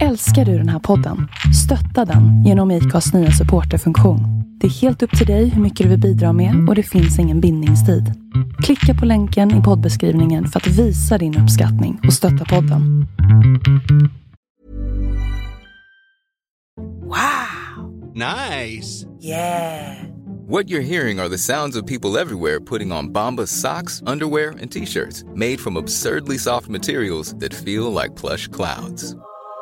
Älskar du den här podden? Stötta den genom IKAs nya supporterfunktion. Det är helt upp till dig hur mycket du vill bidra med och det finns ingen bindningstid. Klicka på länken i poddbeskrivningen för att visa din uppskattning och stötta podden. Nice. Yeah. What you're hearing are the sounds of people everywhere putting on Bombas socks, underwear, and t-shirts made from absurdly soft materials that feel like plush clouds.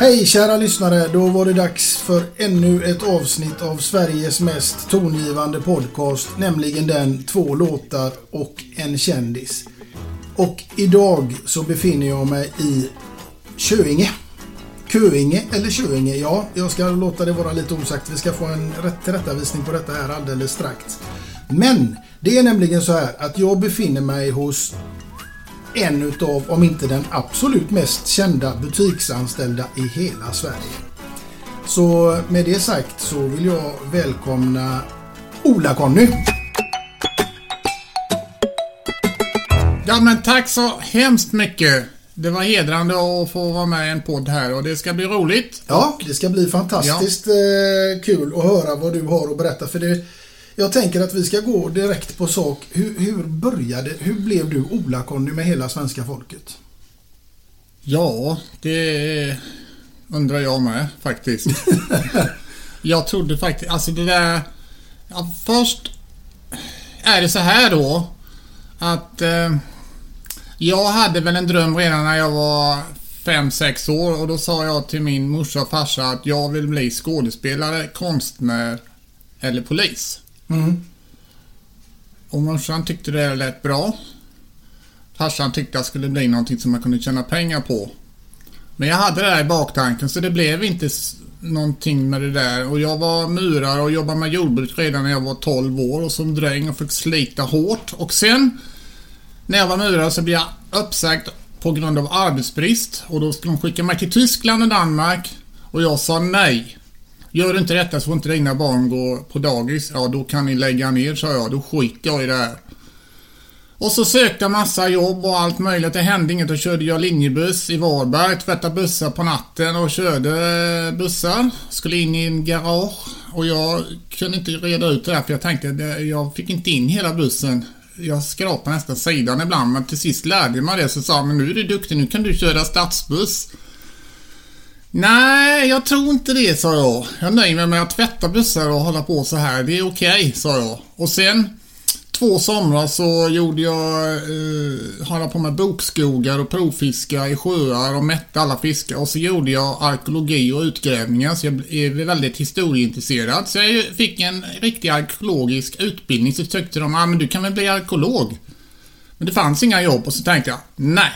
Hej kära lyssnare! Då var det dags för ännu ett avsnitt av Sveriges mest tongivande podcast, nämligen den Två låtar och en kändis. Och idag så befinner jag mig i Köinge. Köinge eller Köinge? Ja, jag ska låta det vara lite osagt. Vi ska få en tillrättavisning på detta här alldeles strax. Men det är nämligen så här att jag befinner mig hos en utav, om inte den absolut mest kända butiksanställda i hela Sverige. Så med det sagt så vill jag välkomna Ola-Conny. Ja men tack så hemskt mycket. Det var hedrande att få vara med i en podd här och det ska bli roligt. Ja, det ska bli fantastiskt eh, kul att höra vad du har att berätta. För det, jag tänker att vi ska gå direkt på sak. Hur, hur började, hur blev du Ola-Conny med hela svenska folket? Ja, det undrar jag med faktiskt. jag trodde faktiskt, alltså det där... Ja, först är det så här då att eh, jag hade väl en dröm redan när jag var 5-6 år och då sa jag till min morsa och farsa att jag vill bli skådespelare, konstnär eller polis. Mm. Och morsan tyckte det lät bra. Farsan tyckte att det skulle bli någonting som man kunde tjäna pengar på. Men jag hade det där i baktanken så det blev inte någonting med det där. Och jag var murare och jobbade med jordbruk redan när jag var 12 år och som dräng och fick slita hårt. Och sen när jag var murare så blev jag uppsagd på grund av arbetsbrist och då skulle de skicka mig till Tyskland och Danmark och jag sa nej. Gör du inte detta så får inte dina barn gå på dagis. Ja, då kan ni lägga ner, sa jag. Då skiter jag i det här. Och så sökte jag massa jobb och allt möjligt. Det hände inget. Då körde jag linjebuss i Varberg, tvättade bussar på natten och körde bussar. Skulle in i en garage och jag kunde inte reda ut det där för jag tänkte att jag fick inte in hela bussen. Jag skrapade nästan sidan ibland men till sist lärde jag mig det så sa men nu är du duktig, nu kan du köra stadsbuss. Nej, jag tror inte det, sa jag. Jag nöjer mig med att tvätta bussar och hålla på så här. Det är okej, sa jag. Och sen två somrar så gjorde jag, eh, hålla på med bokskogar och provfiska i sjöar och mätte alla fiskar. Och så gjorde jag arkeologi och utgrävningar så jag är väldigt historieintresserad. Så jag fick en riktig arkeologisk utbildning så tyckte de, ah, men du kan väl bli arkeolog? Men det fanns inga jobb och så tänkte jag, nej.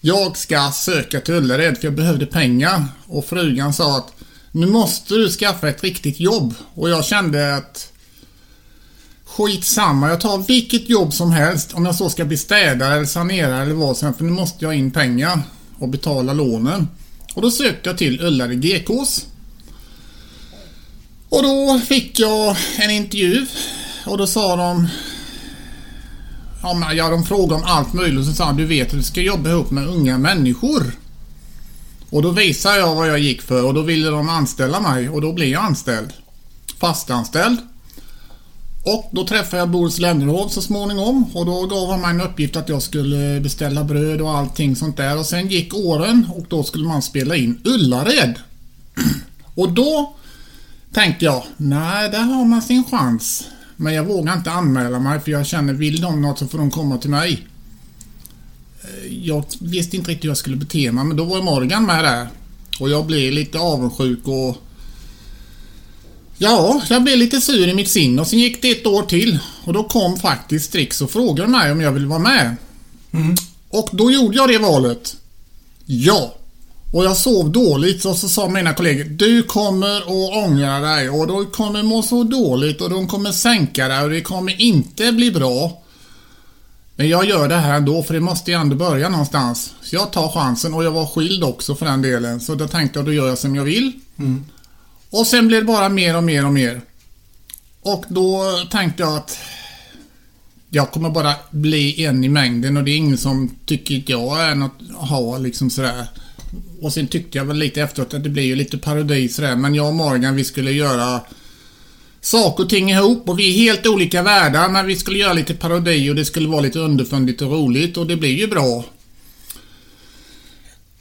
Jag ska söka till Ullared för jag behövde pengar. Och frugan sa att nu måste du skaffa ett riktigt jobb. Och jag kände att skitsamma, jag tar vilket jobb som helst. Om jag så ska bli städare eller sanerare eller vad som helst. För nu måste jag ha in pengar och betala lånen. Och då sökte jag till Ullared GKs. Och då fick jag en intervju. Och då sa de Ja, men, ja, de frågade om allt möjligt och så sa han, du vet att du ska jobba ihop med unga människor. Och då visade jag vad jag gick för och då ville de anställa mig och då blev jag anställd. Fastanställd. Och då träffade jag Boris Lennerhov så småningom och då gav han mig en uppgift att jag skulle beställa bröd och allting sånt där. Och sen gick åren och då skulle man spela in Ullared. Och då tänkte jag, nej, där har man sin chans. Men jag vågar inte anmäla mig för jag känner, vill de något så får de komma till mig. Eh, Jag visste inte riktigt hur jag skulle bete mig, men då var Morgan med där. Och jag blev lite avundsjuk och... Ja, jag blev lite sur i mitt sinne och sen gick det ett år till. Och då kom faktiskt Strix och frågade mig om jag ville vara med. Och då gjorde jag det valet. Ja. Och jag sov dåligt och så sa mina kollegor Du kommer att ångra dig och du kommer må så dåligt och de kommer sänka dig och det kommer inte bli bra. Men jag gör det här ändå för det måste ju ändå börja någonstans. Så jag tar chansen och jag var skild också för den delen. Så då tänkte jag då gör jag som jag vill. Och sen blev det bara mer och mer och mer. Och då tänkte jag att jag kommer bara bli en i mängden och det är ingen som tycker att jag är något ha liksom sådär. Och sen tyckte jag väl lite efteråt att det blir ju lite parodi sådär. Men jag och Morgan vi skulle göra saker och ting ihop och vi är helt olika världar men vi skulle göra lite parodi och det skulle vara lite underfundigt och roligt och det blir ju bra.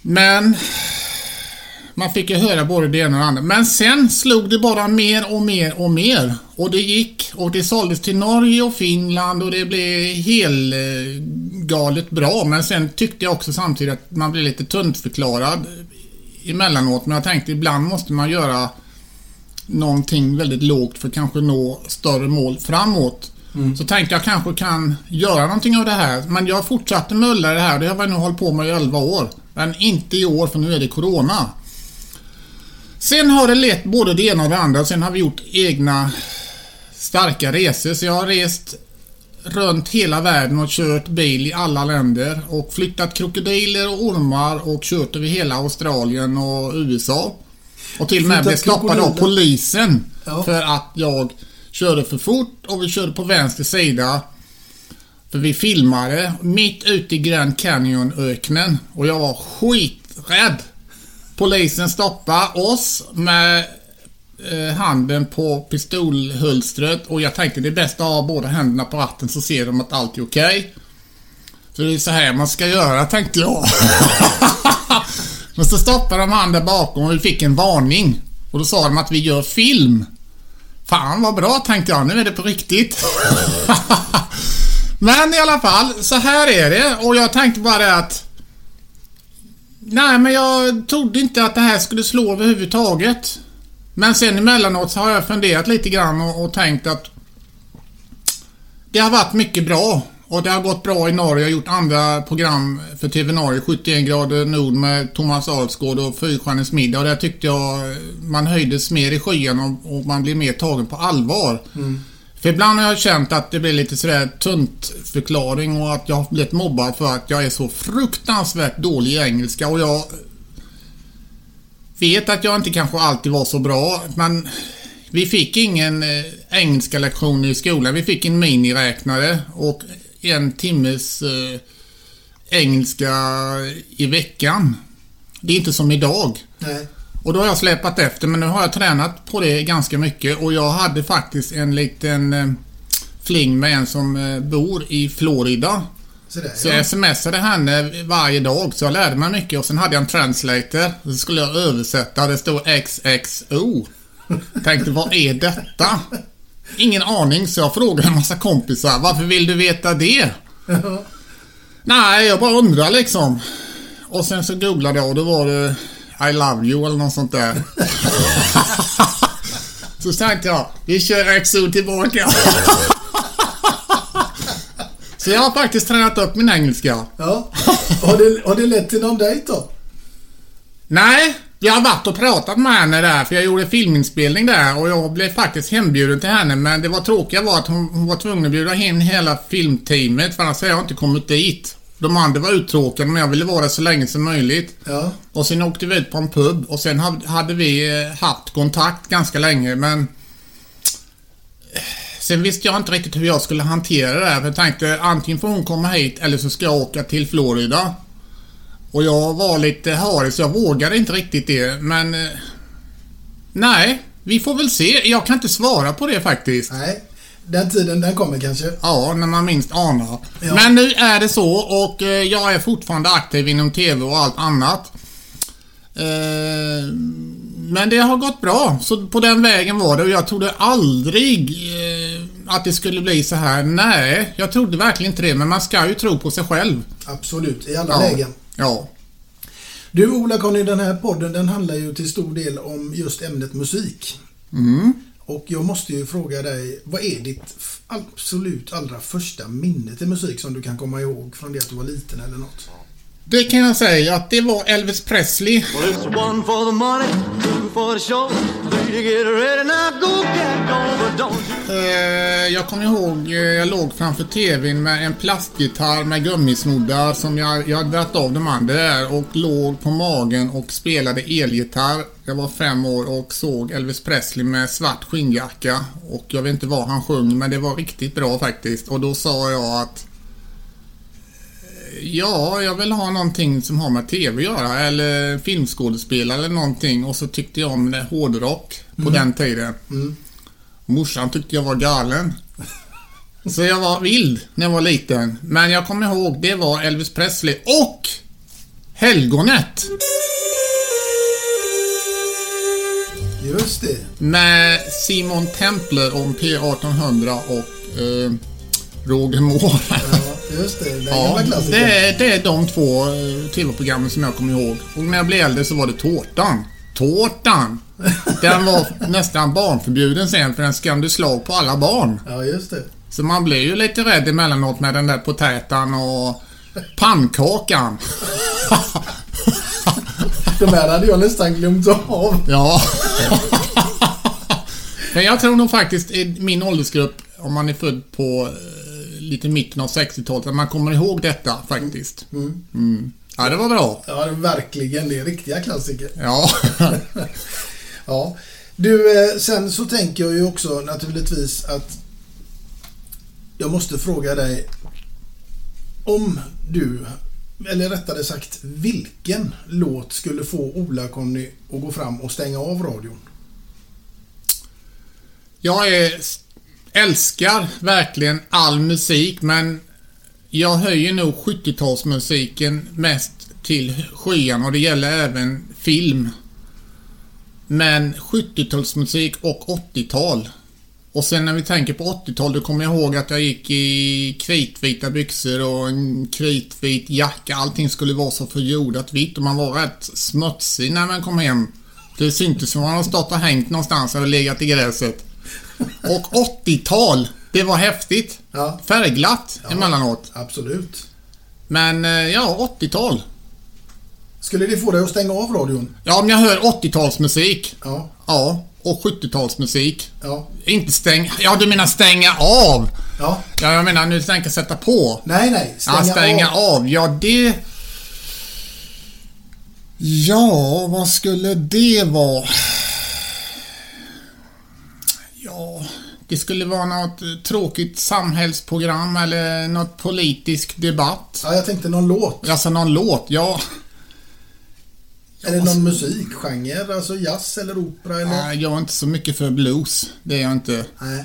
Men man fick ju höra både det ena och det andra. Men sen slog det bara mer och mer och mer. Och det gick och det såldes till Norge och Finland och det blev helt eh, galet bra. Men sen tyckte jag också samtidigt att man blev lite tuntförklarad emellanåt. Men jag tänkte ibland måste man göra någonting väldigt lågt för att kanske nå större mål framåt. Så tänkte jag kanske kan göra någonting av det här. Men jag fortsatte mulla det här. Det har jag nu hållit på med i 11 år. Men inte i år för nu är det Corona. Sen har det lett både det ena och det andra. Sen har vi gjort egna starka resor. Så jag har rest runt hela världen och kört bil i alla länder. Och flyttat krokodiler och ormar och kört över hela Australien och USA. Och till och med blev stoppad av polisen. Ja. För att jag körde för fort och vi körde på vänster sida. För vi filmade mitt ute i Grand Canyon-öknen. Och jag var skiträdd. Polisen stoppade oss med eh, handen på pistolhölstret och jag tänkte det är bäst att ha båda händerna på ratten så ser de att allt är okej. Så det är så här man ska göra tänkte jag. Men så stoppade de han där bakom och vi fick en varning. Och då sa de att vi gör film. Fan vad bra tänkte jag, nu är det på riktigt. Men i alla fall, så här är det och jag tänkte bara det att Nej, men jag trodde inte att det här skulle slå överhuvudtaget. Men sen emellanåt så har jag funderat lite grann och, och tänkt att det har varit mycket bra. Och det har gått bra i Norge. Jag har gjort andra program för TV Norge. 71 grader nord med Thomas Alsgaard och Fyrstjärnens middag. Och där tyckte jag man höjdes mer i skyn och, och man blev mer tagen på allvar. Mm. För ibland har jag känt att det blir lite sådär tunt förklaring och att jag har blivit mobbad för att jag är så fruktansvärt dålig i engelska och jag vet att jag inte kanske alltid var så bra men vi fick ingen eh, engelska lektion i skolan. Vi fick en miniräknare och en timmes eh, engelska i veckan. Det är inte som idag. Nej. Och då har jag släpat efter men nu har jag tränat på det ganska mycket och jag hade faktiskt en liten eh, fling med en som eh, bor i Florida. Så där, Så ja. jag smsade henne varje dag så jag lärde mig mycket och sen hade jag en translator. Så skulle jag översätta. Det stod XXO. Tänkte vad är detta? Ingen aning så jag frågade en massa kompisar. Varför vill du veta det? Nej, jag bara undrar liksom. Och sen så googlade jag och då var det I love you eller något sånt där. så tänkte jag, vi kör XO tillbaka. så jag har faktiskt tränat upp min engelska. Ja. Har, det, har det lett till någon dejt då? Nej, jag har varit och pratat med henne där för jag gjorde filminspelning där och jag blev faktiskt hembjuden till henne men det var tråkiga var att hon, hon var tvungen att bjuda in hela filmteamet för annars hade jag inte kommit dit. De andra var uttråkade men jag ville vara där så länge som möjligt. Ja. Och sen åkte vi ut på en pub och sen hade- vi eh, haft kontakt ganska länge men eh, Sen visste jag inte riktigt hur jag skulle hantera det här. för Jag tänkte antingen får hon komma hit eller så ska jag åka till Florida. Och jag var lite harig så jag vågade inte riktigt det men eh, Nej, vi får väl se. Jag kan inte svara på det faktiskt. Nej. Den tiden, den kommer kanske. Ja, när man minst anar. Ja. Men nu är det så och eh, jag är fortfarande aktiv inom TV och allt annat. Eh, men det har gått bra, så på den vägen var det och jag trodde aldrig eh, att det skulle bli så här. Nej, jag trodde verkligen inte det, men man ska ju tro på sig själv. Absolut, i alla Ja. lägen. Ja. Du Ola-Conny, den här podden den handlar ju till stor del om just ämnet musik. Mm. Och jag måste ju fråga dig, vad är ditt absolut allra första minne till musik som du kan komma ihåg från det att du var liten eller något? Det kan jag säga att det var Elvis Presley. Well, it's one for the money, two for the show. Three to get ready, now go get going, but don't you... Eh, jag kommer ihåg, eh, jag låg framför TVn med en plastgitarr med gummisnoddar som jag, jag hade dragit av de andra där och låg på magen och spelade elgitarr. Jag var fem år och såg Elvis Presley med svart skinnjacka och jag vet inte vad han sjöng men det var riktigt bra faktiskt och då sa jag att Ja, jag vill ha någonting som har med TV att göra eller filmskådespelare eller någonting och så tyckte jag om hårdrock på den tiden. Morsan tyckte jag var galen. Så jag var vild när jag var liten. Men jag kommer ihåg, det var Elvis Presley och Helgonet. Just det. Med Simon Templer om P1800 och eh, Roger Moore. Just det. Den Ja, gamla det är, det är de två eh, TV-programmen som jag kommer ihåg. Och när jag blev äldre så var det Tårtan. Tårtan! Den var nästan barnförbjuden sen för den skrämde slag på alla barn. Ja, just det. Så man blir ju lite rädd emellanåt med den där potätan och pannkakan. De här hade jag nästan glömt av. Ja. Men jag tror nog faktiskt i min åldersgrupp, om man är född på eh, lite mitten av 60-talet, att man kommer ihåg detta faktiskt. Mm. Ja, det var bra. Ja, det verkligen. Det är riktiga klassiker. Ja. Ja. Du, eh, sen så tänker jag ju också naturligtvis att jag måste fråga dig om du, eller rättare sagt vilken låt skulle få Ola-Conny att gå fram och stänga av radion? Jag är, älskar verkligen all musik, men jag höjer nog 70-talsmusiken mest till skyarna och det gäller även film. Men 70-talsmusik och 80-tal. Och sen när vi tänker på 80-tal, då kommer jag ihåg att jag gick i kritvita byxor och en kritvit jacka. Allting skulle vara så förjordat vitt och man var rätt smutsig när man kom hem. Det syntes som man hade stått och hängt någonstans eller legat i gräset. Och 80-tal, det var häftigt. Ja. Färgglatt emellanåt. Absolut. Men eh, ja, 80-tal. Skulle det få dig att stänga av radion? Ja, om jag hör 80-talsmusik. Ja. Ja, och 70-talsmusik. Ja. Inte stäng... Ja, du menar stänga av? Ja. Ja, jag menar nu tänker jag sätta på. Nej, nej. Stänga, ja, stänga av. av. Ja, det... Ja, vad skulle det vara? Ja, det skulle vara något tråkigt samhällsprogram eller något politisk debatt. Ja, jag tänkte någon låt. Alltså någon låt, ja. Eller någon musikgenre. Alltså jazz eller opera eller... Nej, Jag är inte så mycket för blues. Det är jag inte. Nej.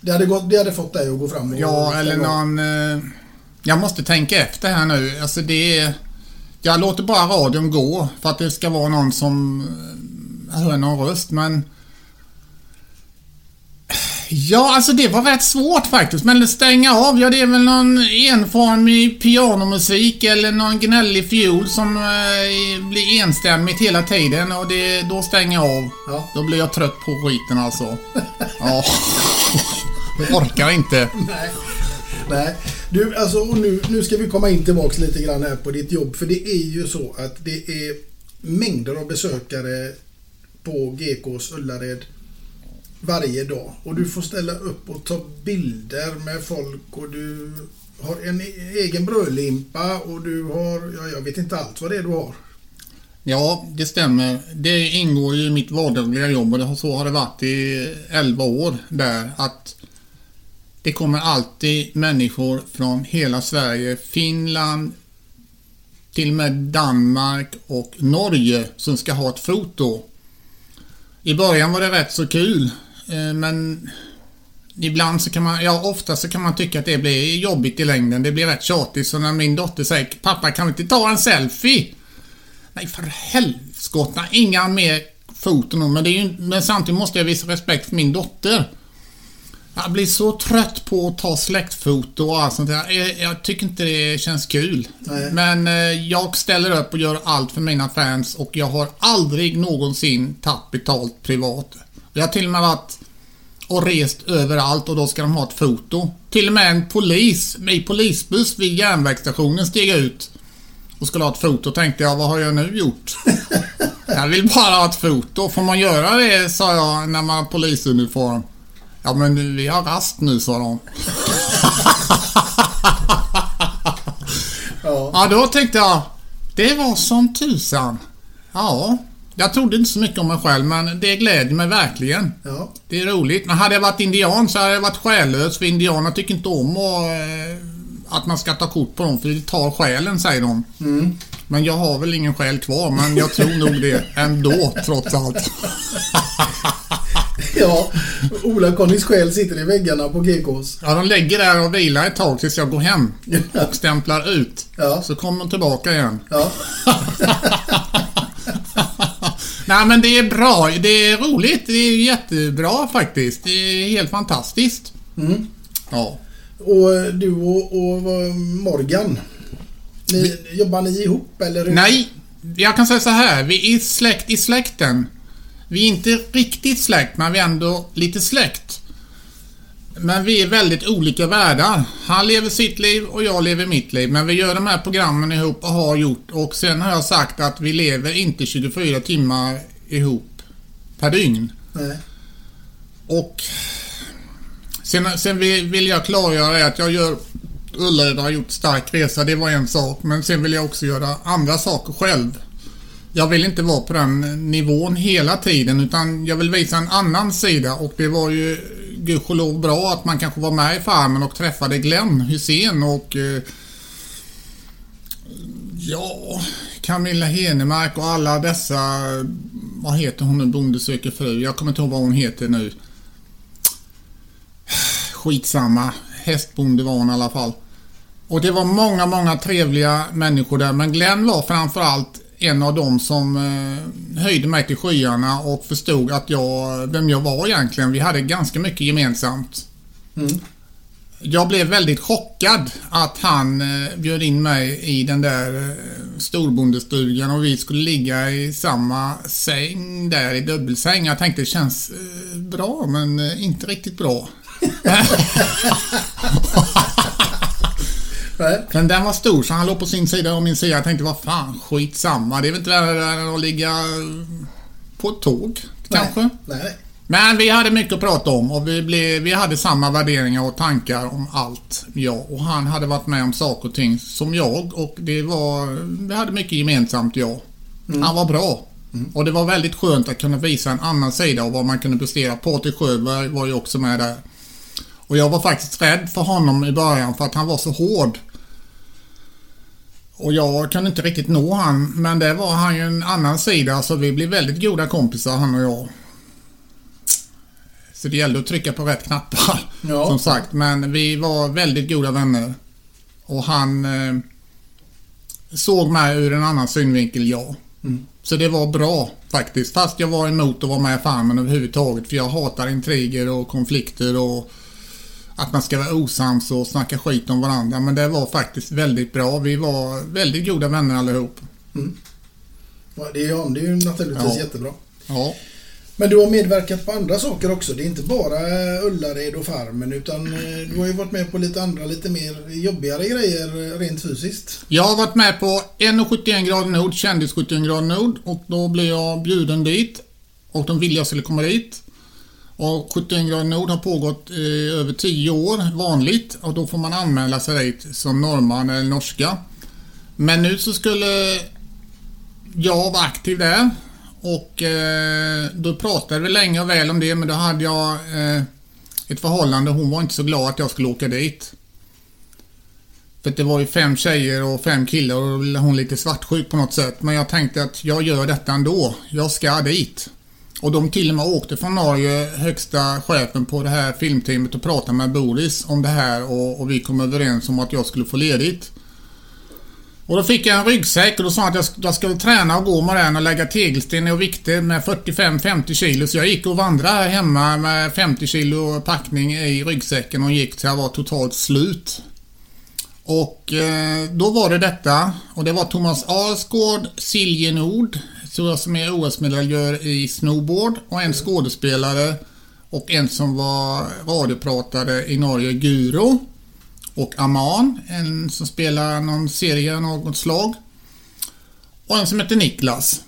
Det hade, gått, det hade fått dig att gå fram och Ja, eller någon... Eh, jag måste tänka efter här nu. Alltså det är... Jag låter bara radion gå för att det ska vara någon som eh, hör någon röst, men... Ja, alltså det var rätt svårt faktiskt. Men stänga av, ja det är väl någon enformig pianomusik eller någon gnällig fiol som eh, blir enstämmigt hela tiden och det, då stänger jag av. Ja. Då blir jag trött på skiten alltså. Ja. Jag orkar inte. Nej. Nej. Du, alltså, och nu, nu ska vi komma in tillbaks lite grann här på ditt jobb. För det är ju så att det är mängder av besökare på GKs Ullared varje dag. Och du får ställa upp och ta bilder med folk och du har en e-, egen brödlimpa och du har, ja, jag vet inte allt vad det är du har. Ja, det stämmer. Det ingår ju i mitt vardagliga jobb och så har det varit i 11 år där att det kommer alltid människor från hela Sverige, Finland, till och med Danmark och Norge som ska ha ett foto. I början var det rätt så kul, men ibland så kan man, ja ofta så kan man tycka att det blir jobbigt i längden. Det blir rätt tjatigt. Så när min dotter säger Pappa kan vi inte ta en selfie? Nej för helskotta, inga mer foton. Men, det är ju, men samtidigt måste jag visa respekt för min dotter. Jag blir så trött på att ta släktfoto och allt sånt där. Jag, jag tycker inte det känns kul. Nej. Men eh, jag ställer upp och gör allt för mina fans och jag har aldrig någonsin tagit betalt privat. Jag har till och med varit och rest överallt och då ska de ha ett foto. Till och med en polis i polisbuss vid järnvägsstationen steg ut och skulle ha ett foto tänkte jag, vad har jag nu gjort? jag vill bara ha ett foto. Får man göra det, sa jag, när man har polisuniform. Ja men vi har rast nu, sa de. Ja. Ja, då tänkte jag, det var som tusan. Ja, jag trodde inte så mycket om mig själv, men det gläder mig verkligen. Ja. Det är roligt. Men hade jag varit indian så hade jag varit själlös, för indianer tycker inte om att, eh, att man ska ta kort på dem, för det tar själen, säger de. Men jag har väl ingen själ kvar, men jag tror nog det ändå, trots allt. ja. Ola-Connys själ sitter i väggarna på GKs. Ja, de lägger där och vilar ett tag tills jag går hem och stämplar ut. Ja. Så kommer de tillbaka igen. Ja. Nej men det är bra. Det är roligt. Det är jättebra faktiskt. Det är helt fantastiskt. Mm. Ja. Och du och, och vad- Morgan. Ni, jobbar ni ihop eller? Nej, jag kan säga så här. Vi är släkt i släkten. Vi är inte riktigt släkt, men vi är ändå lite släkt. Men vi är väldigt olika världar. Han lever sitt liv och jag lever mitt liv. Men vi gör de här programmen ihop och har gjort. Och sen har jag sagt att vi lever inte 24 timmar ihop per dygn. Nej. Och sen, sen vill jag klargöra att jag gör Ullared har gjort stark resa, det var en sak. Men sen vill jag också göra andra saker själv. Jag vill inte vara på den nivån hela tiden utan jag vill visa en annan sida och det var ju gudskelov bra att man kanske var med i Farmen och träffade Glenn Hussein och eh, ja, Camilla Henemark och alla dessa, vad heter hon nu, Bonde söker fru? Jag kommer inte ihåg vad hon heter nu. Skitsamma. Hästbonde var hon i alla fall. Och det var många, många trevliga människor där. Men Glenn var framförallt en av dem som eh, höjde mig till skyarna och förstod att jag, vem jag var egentligen. Vi hade ganska mycket gemensamt. Mm. Jag blev väldigt chockad att han eh, bjöd in mig i den där eh, storbondestugan och vi skulle ligga i samma säng där i dubbelsäng. Jag tänkte det känns bra men inte riktigt bra. Nej. Men den var stor så han låg på sin sida och min sida. Jag tänkte vad fan skitsamma. Det är väl inte värre än att ligga på ett tåg kanske. Nej. Nej. Men vi hade mycket att prata om och vi, blev, vi hade samma värderingar och tankar om allt. Jag och han hade varit med om saker och ting som jag och det var, vi hade mycket gemensamt jag. Han var bra. Och det var väldigt skönt att kunna visa en annan sida av vad man kunde prestera. Patrik Sjöberg var ju också med där. Och jag var faktiskt rädd för honom i början för att han var så hård. Och jag kunde inte riktigt nå han, men det var han ju en annan sida så vi blev väldigt goda kompisar han och jag. Så det gällde att trycka på rätt knappar. Ja. Som sagt, men vi var väldigt goda vänner. Och han eh, såg mig ur en annan synvinkel, ja. Så det var bra faktiskt. Fast jag var emot att vara med i Farmen överhuvudtaget. För jag hatar intriger och konflikter och att man ska vara osams och snacka skit om varandra. Men det var faktiskt väldigt bra. Vi var väldigt goda vänner allihop. Ja, Det, är, ja, det är ju naturligtvis Ja. jättebra. Ja. Men du har medverkat på andra saker också. Det är inte bara Ullared och Farmen utan eh, du har ju varit med på lite andra, lite mer jobbigare grejer eh, rent fysiskt. Jag har varit med på 1,71 grader nord, kändis 71 grader nord och då blev jag bjuden dit och de ville jag skulle komma dit. Och 71 grader nord har pågått i över 10 år vanligt och då får man anmäla sig dit som norrman eller norska. Men nu så skulle jag vara aktiv där och eh, då pratade vi länge och väl om det men då hade jag eh, ett förhållande. Hon var inte så glad att jag skulle åka dit. För det var ju fem tjejer och fem killar och då blev hon lite svartsjuk på något sätt. Men jag tänkte att jag gör detta ändå. Jag ska dit. Och de till och med åkte från Norge, högsta chefen på det här filmteamet och pratade med Boris om det här och, och vi kom överens om att jag skulle få ledigt. Och då fick jag en ryggsäck och då sa han att jag, jag skulle träna och gå med den och lägga tegelsten och vikter med 45-50 kilo. Så jag gick och vandrade här hemma med 50 kilo packning i ryggsäcken och gick till jag var totalt slut. Och eh, då var det detta och det var Thomas Alsgaard, Silje Nord, tror jag som är OS-medaljör i snowboard och en skådespelare och en som var radiopratare i Norge, Guro och Aman, en som spelar någon serie av något slag. och en som hette Niklas.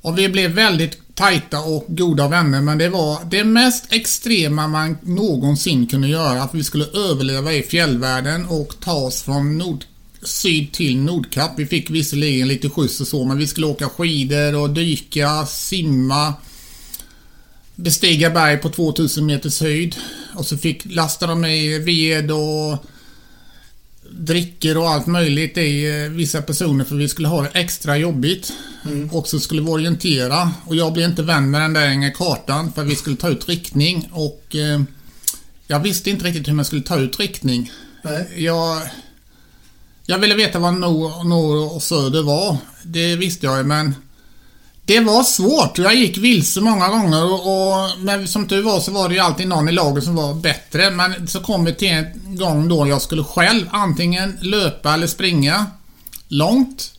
Och vi blev väldigt tajta och goda vänner men det var det mest extrema man någonsin kunde göra. Att vi skulle överleva i fjällvärlden och ta oss från nord, syd till Nordkapp. Vi fick visserligen lite skjuts och så men vi skulle åka skidor och dyka, simma, bestiga berg på 2000 meters höjd. Och så fick lasta de med ved och drickor och allt möjligt i eh, vissa personer för vi skulle ha det extra jobbigt. Och så skulle vi orientera och jag blev inte vän med den där kartan för vi skulle ta ut riktning och eh, jag visste inte riktigt hur man skulle ta ut riktning. Nej. Jag, jag ville veta vad norr och söder var. Det visste jag ju men det var svårt. Jag gick vilse många gånger och, och men som tur var så var det ju alltid någon i laget som var bättre. Men så kom vi till en gång då jag skulle själv antingen löpa eller springa långt.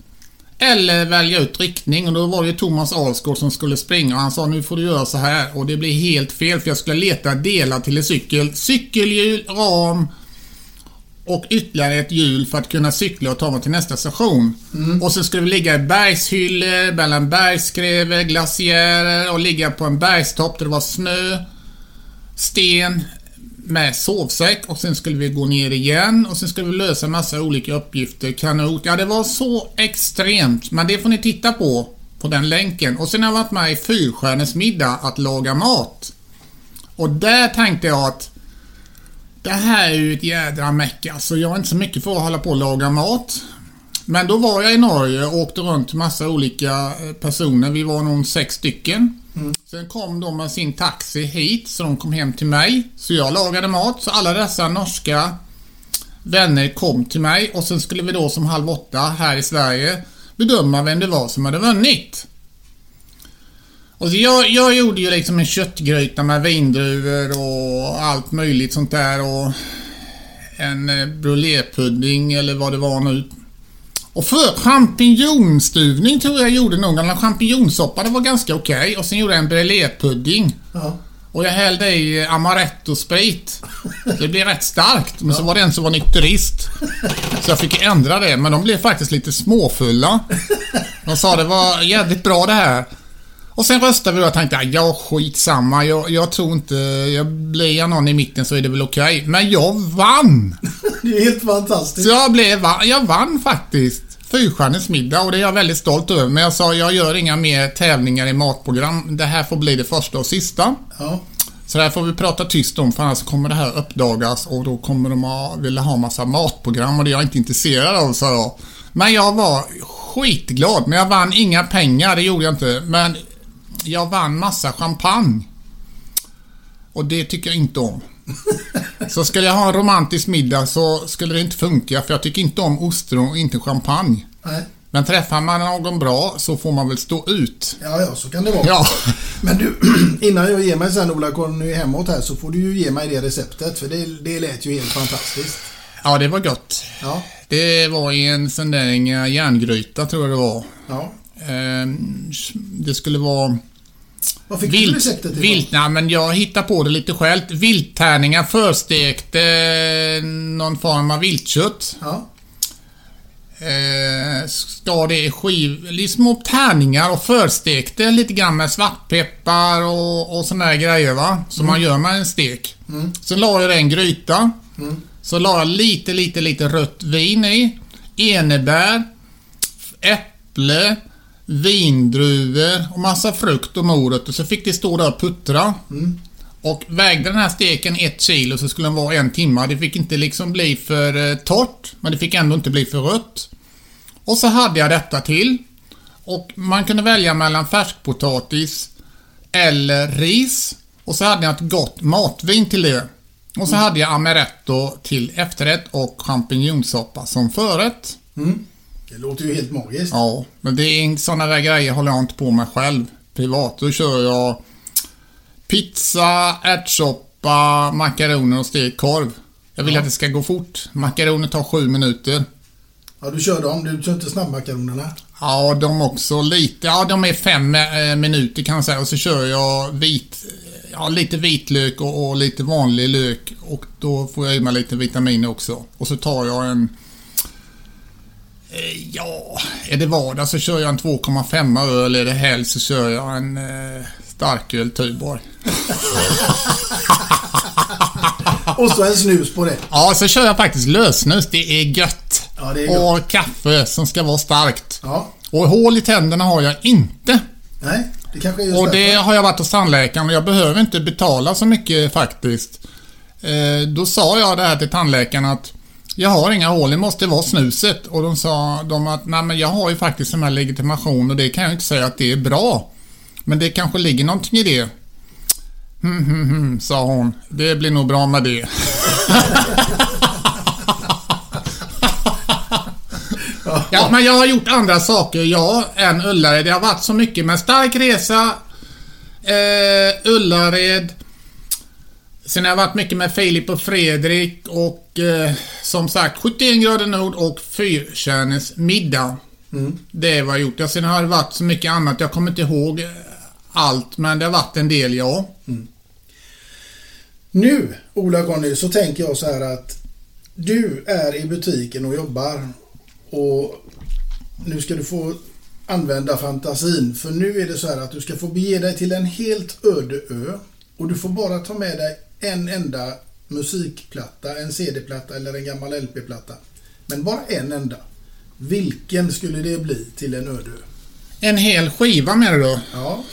Eller välja ut riktning och då var det ju Thomas Alsgaard som skulle springa och han sa nu får du göra så här och det blev helt fel för jag skulle leta delar till en cykel. Cykelhjul, ram och ytterligare ett hjul för att kunna cykla och ta mig till nästa station. Och så skulle vi ligga i bergshyllor, mellan bergskräver, glaciärer och ligga på en bergstopp där det var snö, sten med sovsäck och sen skulle vi gå ner igen och sen skulle vi lösa massa olika uppgifter. Kanot. Ja, det var så extremt. Men det får ni titta på, på den länken. Och sen har jag varit med i Fyrstjärnors middag att laga mat. Och där tänkte jag att det här är ju ett jädra meck alltså. Jag är inte så mycket för att hålla på och laga mat. Men då var jag i Norge och åkte runt massa olika eh, personer. Vi var nog sex stycken. Sen kom de med sin taxi hit, så de kom hem till mig. Så jag lagade mat. Så alla dessa norska vänner kom till mig och sen skulle vi då som halv åtta här i Sverige bedöma vem det var som hade vunnit. Och jag, jag gjorde ju liksom en köttgryta med vindruvor och allt möjligt sånt där och en eh, brulépudding eller vad det var nu. Och för champinjonstuvning tror jag gjorde nog. En champinjonsoppa, det var ganska okej. Och sen gjorde jag en brulépudding. Ja. Och jag hällde i amaretto-sprit. Det blev rätt starkt. Men så var det en som var nykterist. Så jag fick ändra det. Men de blev faktiskt lite småfulla. De sa det var jävligt bra det här. Och sen röstade vi och jag tänkte, ja skitsamma. Jag, jag tror inte, jag blir jag någon i mitten så är det väl okej. Men jag vann! Det är helt fantastiskt. Så jag blev, jag vann faktiskt. Fyrstjärnors middag och det är jag väldigt stolt över. Men jag sa, jag gör inga mer tävlingar i matprogram. Det här får bli det första och sista. Ja. Så det här får vi prata tyst om för annars kommer det här uppdagas och då kommer de att vilja ha massa matprogram och det är jag inte intresserad av, sa jag. Men jag var skitglad. Men jag vann inga pengar, det gjorde jag inte. Men jag vann massa champagne. Och det tycker jag inte om. Så skulle jag ha en romantisk middag så skulle det inte funka för jag tycker inte om ostron och inte champagne. Nej. Men träffar man någon bra så får man väl stå ut. Ja, ja, så kan det vara. Ja. Men du, innan jag ger mig sen Ola, kommer nu hemåt här så får du ju ge mig det receptet. För det, det lät ju helt fantastiskt. Ja, det var gott. Ja, Det var i en sån där järngryta tror jag det var. ja. Ehm, Det skulle vara Vad fick du vilt. receptet ifrån? Vilt, nej, men jag hittar på det lite själv. Vilttärningar förstekte någon form av viltkött. Ja, Eh, skar det i skiv, små tärningar och förstekte lite grann med svartpeppar och, och såna här grejer va. Som man gör med en stek. Sen la jag det i en gryta. Så la jag lite, lite, lite rött vin i. Enebär. Äpple. Vindruvor och massa frukt och morötter. Så fick det stå där och puttra. Och vägde den här steken ett kilo så skulle den vara en timme. Det fick inte liksom bli för eh, torrt, men det fick ändå inte bli för rött. Och så hade jag detta till. Och man kunde välja mellan färskpotatis eller ris. Och så hade jag ett gott matvin till det. Och så hade jag amaretto till efterrätt och champinjonsoppa som förrätt. Det låter ju helt magiskt. Ja, men det är sådana där grejer håller jag inte på med själv. Privat, då kör jag pizza, ärtsoppa, makaroner och stekt korv. Jag vill att det ska gå fort. Makaroner tar sju minuter. Ja, du kör dem. Du kör inte snabbmakaronerna. Ja, de också lite. Ja, de är fem eh, minuter kan jag säga. Och så kör jag vit, ja, lite vitlök och, och lite vanlig lök. Och då får jag i mig lite vitaminer också. Och så tar jag en Ja, är det vardag så kör jag en 2,5 öl. Är det helg så kör jag en eh, starköl Tuborg. Och så en snus på det. Ja, så kör jag faktiskt lösnus. Det är gött. Ja, det är gott. Och kaffe som ska vara starkt. Ja. Och hål i tänderna har jag inte. Nej, det kanske är just Och det därför. har jag varit hos tandläkaren och jag behöver inte betala så mycket faktiskt. Eh, då sa jag det här till tandläkaren att jag har inga hål, det måste vara snuset. Och de sa de att nej men jag har ju faktiskt en här legitimation och det kan jag inte säga att det är bra. Men det kanske ligger någonting i det. Hmm, hmm, hmm, sa hon. Det blir nog bra med det. Ja, men jag har gjort andra saker, jag, än Ullared. Det har varit så mycket med Stark Resa, eh, Ullared. Sen har jag varit mycket med Filip och Fredrik och eh, som sagt 71 grader nord och Fyrkärnes middag. Det är vad jag gjort. Ja, sen har det varit så mycket annat. Jag kommer inte ihåg eh, allt, men det har varit en del, ja. Nu, Ola-Conny, så tänker jag så här att du är i butiken och jobbar och nu ska du få använda fantasin för nu är det så här att du ska få bege dig till en helt öde ö och du får bara ta med dig en enda musikplatta, en CD-platta eller en gammal LP-platta. Men bara en enda. Vilken skulle det bli till en öde? En hel skiva med det då. Ja,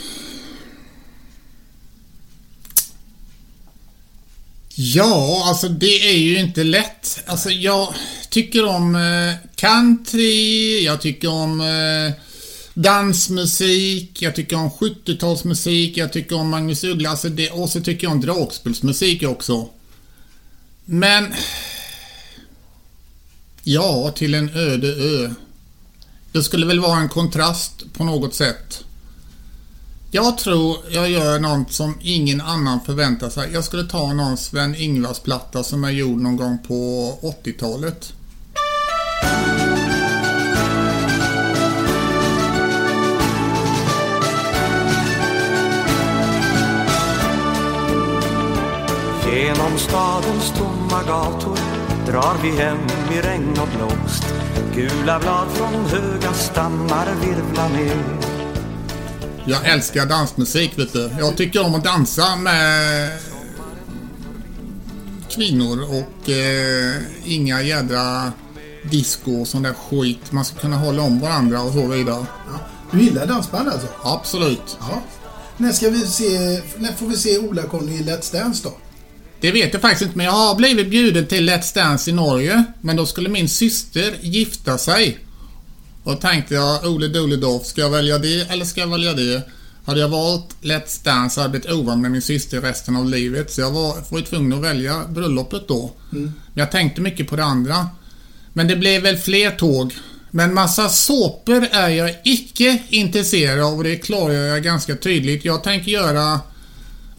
Ja, alltså det är ju inte lätt. Alltså jag tycker om eh, country, jag tycker om eh, dansmusik, jag tycker om 70-talsmusik, jag tycker om Magnus Uggla, alltså det, och så tycker jag om dragspelsmusik också. Men... Ja, till en öde ö. Det skulle väl vara en kontrast på något sätt. Jag tror jag gör något som ingen annan förväntar sig. Jag skulle ta någon Sven Ingvars platta som är gjord någon gång på 80-talet. Genom stadens tomma gator drar vi hem i regn och blåst Gula blad från höga stammar virvlar ner Jag älskar dansmusik vet du. Jag tycker om att dansa med kvinnor och eh, inga jädra disco och sån där skit. Man ska kunna hålla om varandra och så vidare. ja. Du gillar dansband alltså? Absolut. Ja. När ska vi se, när får vi se Ola-Conny i Let's Dance då? Det vet jag faktiskt inte, men jag har blivit bjuden till Let's Dance i Norge. Men då skulle min syster gifta sig. Och tänkte jag, Ole Doledoff, ska jag välja det eller ska jag välja det? Hade jag valt Let's Dance hade jag blivit ovan med min syster resten av livet. Så jag var, var tvungen att välja bröllopet då. Men jag tänkte mycket på det andra. Men det blev väl fler tåg. Men massa såpor är jag icke intresserad av och det klargör jag ganska tydligt. Jag tänker göra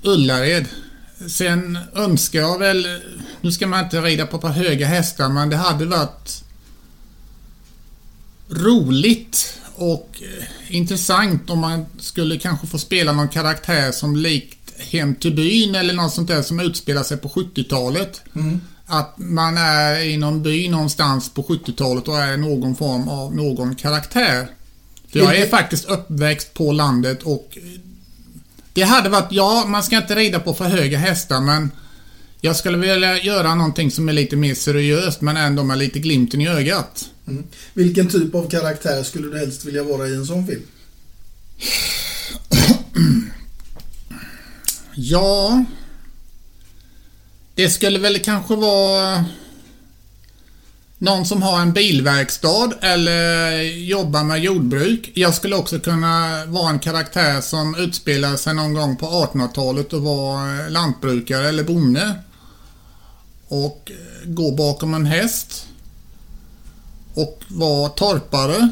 Ullared. Sen önskar jag väl, nu ska man inte rida på, på höga hästar, men det hade varit roligt och eh, intressant om man skulle kanske få spela någon karaktär som likt Hem till byn eller något sånt där som utspelar sig på 70-talet. Att man är i någon by någonstans på 70-talet och är någon form av någon karaktär. För jag är faktiskt uppväxt på landet och det hade varit, ja, man ska inte rida på för höga hästar men jag skulle vilja göra någonting som är lite mer seriöst men ändå med lite glimten i ögat. Vilken typ av karaktär skulle du helst vilja vara i en sån film? Ja... Det skulle väl kanske vara någon som har en bilverkstad eller jobbar med jordbruk. Jag skulle också kunna vara en karaktär som utspelar sig någon gång på 1800-talet och var eh, lantbrukare eller bonde. Och eh, gå bakom en häst. Och vara torpare.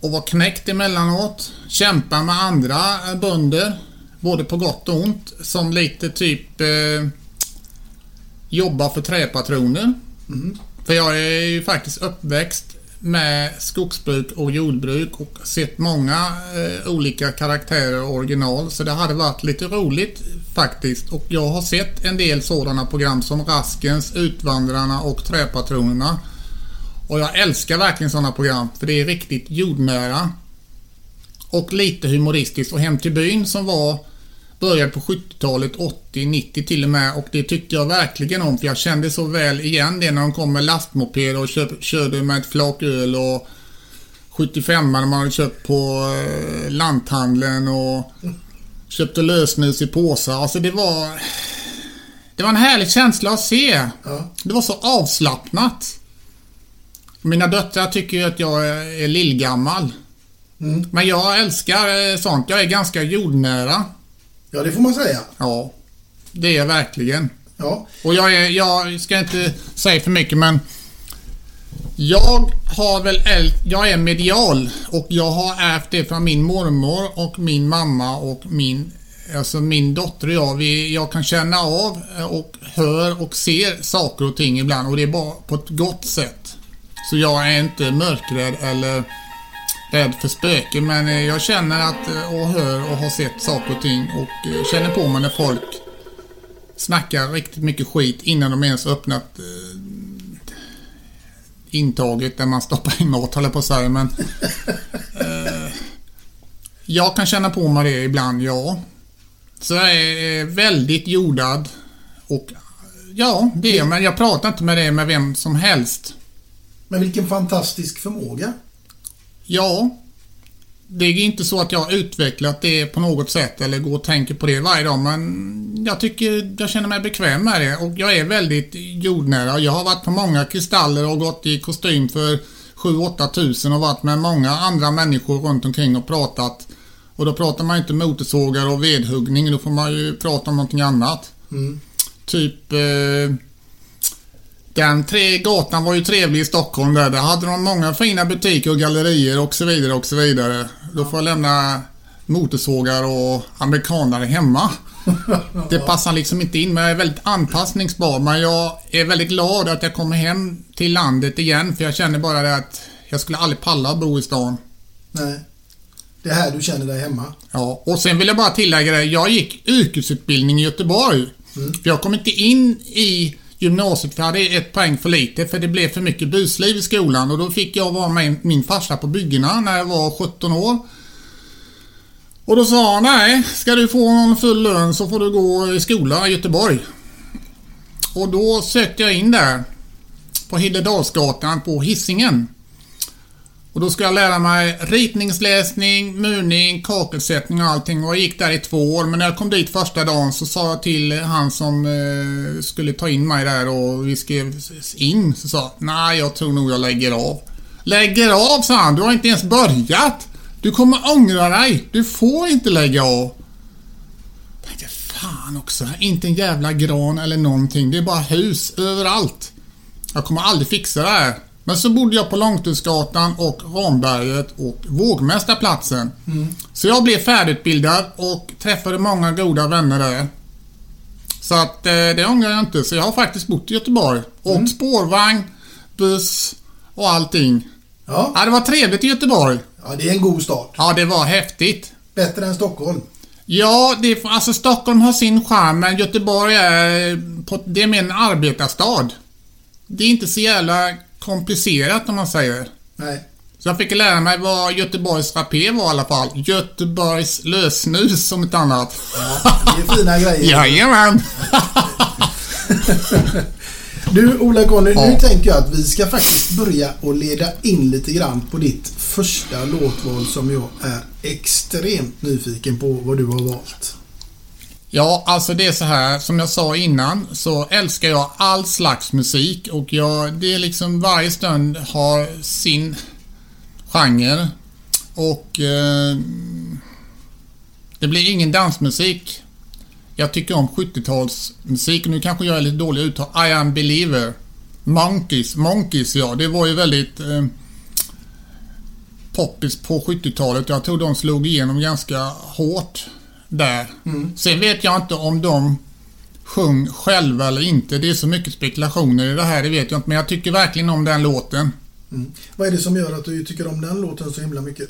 Och vara knäckt emellanåt. Kämpa med andra eh, bönder. Både på gott och ont. Som lite typ eh, jobba för träpatroner. Mm. För jag är ju faktiskt uppväxt med skogsbruk och jordbruk och sett många eh, olika karaktärer och original. Så det hade varit lite roligt faktiskt. Och jag har sett en del sådana program som Raskens, Utvandrarna och Träpatronerna. Och jag älskar verkligen sådana program för det är riktigt jordnära. Och lite humoristiskt. Och Hem till byn som var började på 70-talet, 80, 90 till och med. Och det tyckte jag verkligen om för jag kände så väl igen det när de kom med lastmoped och köp, körde med ett flak öl och 75 när man hade köpt på eh, lanthandeln och köpte lösnus i påsar. Alltså det var... Det var en härlig känsla att se. Ja. Det var så avslappnat. Mina döttrar tycker ju att jag är är lillgammal. Mm. Men jag älskar eh, sånt. Jag är ganska jordnära. Ja, det får man säga. Ja, det är verkligen. Ja. Och jag, är, jag ska inte säga för mycket men jag har väl äl- jag är medial och jag har ärvt det från min mormor och min mamma och min Alltså min dotter och jag, vi, jag kan känna av och hör och ser saker och ting ibland och det är bara på ett gott sätt. Så jag är inte mörkrädd eller rädd för spöken men eh, jag känner att eh, och hör och har sett saker och ting och eh, känner på mig när folk snackar riktigt mycket skit innan de ens öppnat eh, intaget där man stoppar in mat, håller på att säga. Men, eh, jag kan känna på mig det ibland, ja. Så jag är väldigt jordad. Och ja, det är men jag pratar inte med det med vem som helst. Men vilken fantastisk förmåga. Ja, det är inte så att jag har utvecklat det på något sätt eller går och tänker på det varje dag men jag tycker jag känner mig bekväm med det och jag är väldigt jordnära. Jag har varit på många kristaller och gått i kostym för 7-8 tusen och varit med många andra människor runt omkring och pratat. Och då pratar man inte motorsågar och vedhuggning, då får man ju prata om någonting annat. Mm. Typ eh, den tre gatan var ju trevlig i Stockholm där. Där hade de många fina butiker och gallerier och så vidare och så vidare. Då får jag lämna motorsågar och amerikanare hemma. Det passar liksom inte in men jag är väldigt anpassningsbar. Men jag är väldigt glad att jag kommer hem till landet igen för jag känner bara det att jag skulle aldrig palla att bo i stan. Nej. Det är här du känner dig hemma. Ja, och sen vill jag bara tillägga det. Jag gick yrkesutbildning i Göteborg. För jag kom inte in i gymnasiet för jag hade ett poäng för lite för det blev för mycket busliv i skolan och då fick jag vara med min farsa på byggena när jag var 17 år. Och då sa han nej, ska du få någon full lön så får du gå i skola i Göteborg. Och då sökte jag in där på Hildedalsgatan på Hisingen. Och då ska jag lära mig ritningsläsning, murning, kakelsättning och allting. Och jag gick där i två år. Men när jag kom dit första dagen så sa jag till han som eh, skulle ta in mig där och vi skrev in. Så sa nej jag tror nog jag lägger av. Lägger av sa han, du har inte ens börjat. Du kommer ångra dig. Du får inte lägga av. Jag tänkte, fan också. Inte en jävla gran eller någonting. Det är bara hus överallt. Jag kommer aldrig fixa det här. Men så bodde jag på Långtunsgatan och Ramberget och Vågmästarplatsen. Så jag blev färdigutbildad och träffade många goda vänner där. Så att eh, det ångrar jag inte. Så jag har faktiskt bott i Göteborg. Och spårvagn, buss och allting. Ja. Ja, det var trevligt i Göteborg. ja, det är en god start. Ja, det var häftigt. Bättre än Stockholm. Ja, det, alltså Stockholm har sin charm men Göteborg är, på, det är mer en arbetarstad. Det är inte så jävla komplicerat om man säger. Nej. Så jag fick lära mig vad Göteborgs rapé var i alla fall. Göteborgs lösnus som ett annat. Det är fina grejer. Jajamän! Du Ola-Conny, nu Ja. tänker jag att vi ska faktiskt börja och leda in lite grann på ditt första låtval som jag är extremt nyfiken på vad du har valt. Ja, alltså det är så här. Som jag sa innan så älskar jag all slags musik och jag, det är liksom varje stund har sin genre. Och eh, det blir ingen dansmusik. Jag tycker om 70-talsmusik nu kanske jag är lite dålig uttal. I am believer. Monkeys, Monkeys ja, det var ju väldigt eh, poppis på 70-talet. Jag tror de slog igenom ganska hårt där. Sen vet jag inte om de sjöng själva eller inte. Det är så mycket spekulationer i det här, det vet jag inte. Men jag tycker verkligen om den låten. Mm. Vad är det som gör att du tycker om den låten så himla mycket?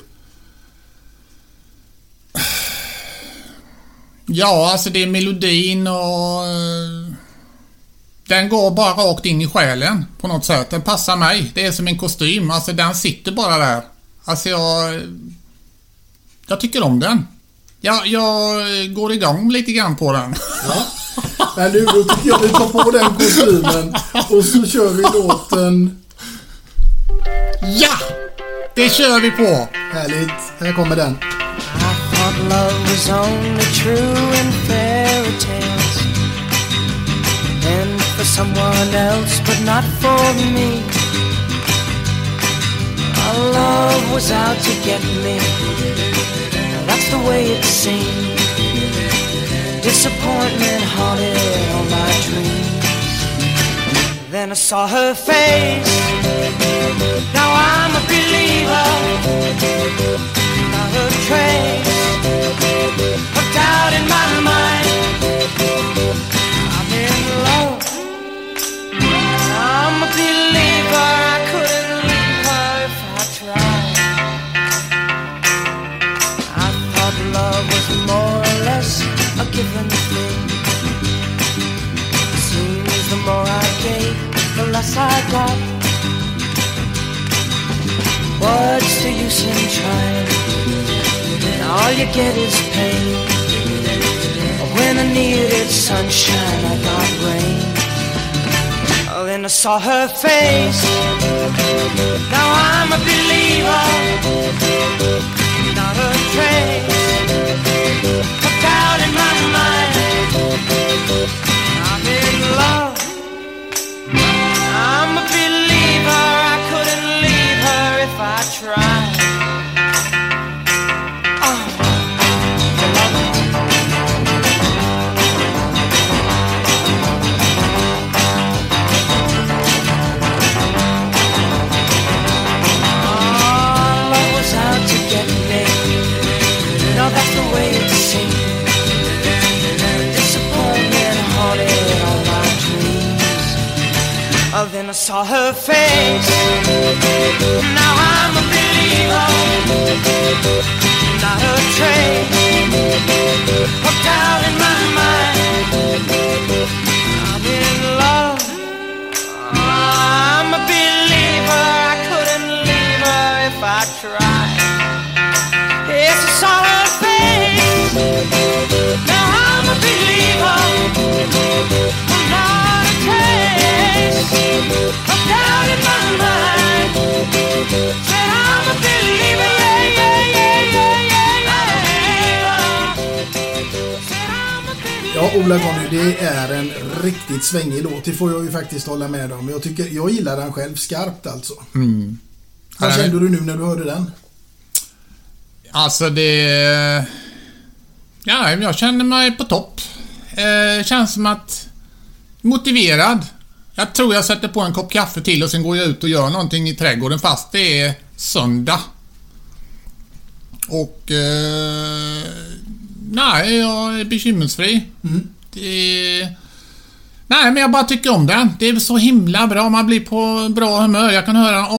Ja, alltså det är melodin och... eh, Den går bara rakt in i själen på något sätt. Den passar mig. Det är som en kostym. Alltså den sitter bara där. Alltså jag... Jag tycker om den. Jag, jag går igång lite grann på den. Ja. Men nu, då tycker jag vi tar på den kostymen och så kör vi låten... Ja! Det kör vi på! Härligt. Här kommer den. I thought love was only true in fairy tales and for someone else, but not for me. Our love was out to get me. That's the way it seemed. Disappointment haunted all my dreams. Then I saw her face. Now I'm a believer. Not a trace of doubt in my mind. I'm in love. I'm a believer. Less I got. What's the use in trying? All you get is pain. When I needed sunshine, I got rain. Oh, then I saw her face. Now I'm a believer. Not a trace of doubt in my mind. I'm in love. I saw her face. Now I'm a believer. Not a trace of doubt in my mind. I'm in love. I'm a believer. I couldn't leave her if I tried. Believer. Ja, Ola Conny, det är en riktigt svängig låt. Det får jag ju faktiskt hålla med om. Jag, tycker, jag gillar den själv skarpt alltså. Vad Nej. kände du nu när du hörde den? Alltså det... Ja, jag känner mig på topp. Eh, känns som att... Motiverad. Jag tror jag sätter på en kopp kaffe till och sen går jag ut och gör någonting i trädgården fast det är söndag. Och... Eh, nej, jag är bekymmersfri. Det... Nej, men jag bara tycker om den. Det är så himla bra. Man blir på bra humör. Jag kan höra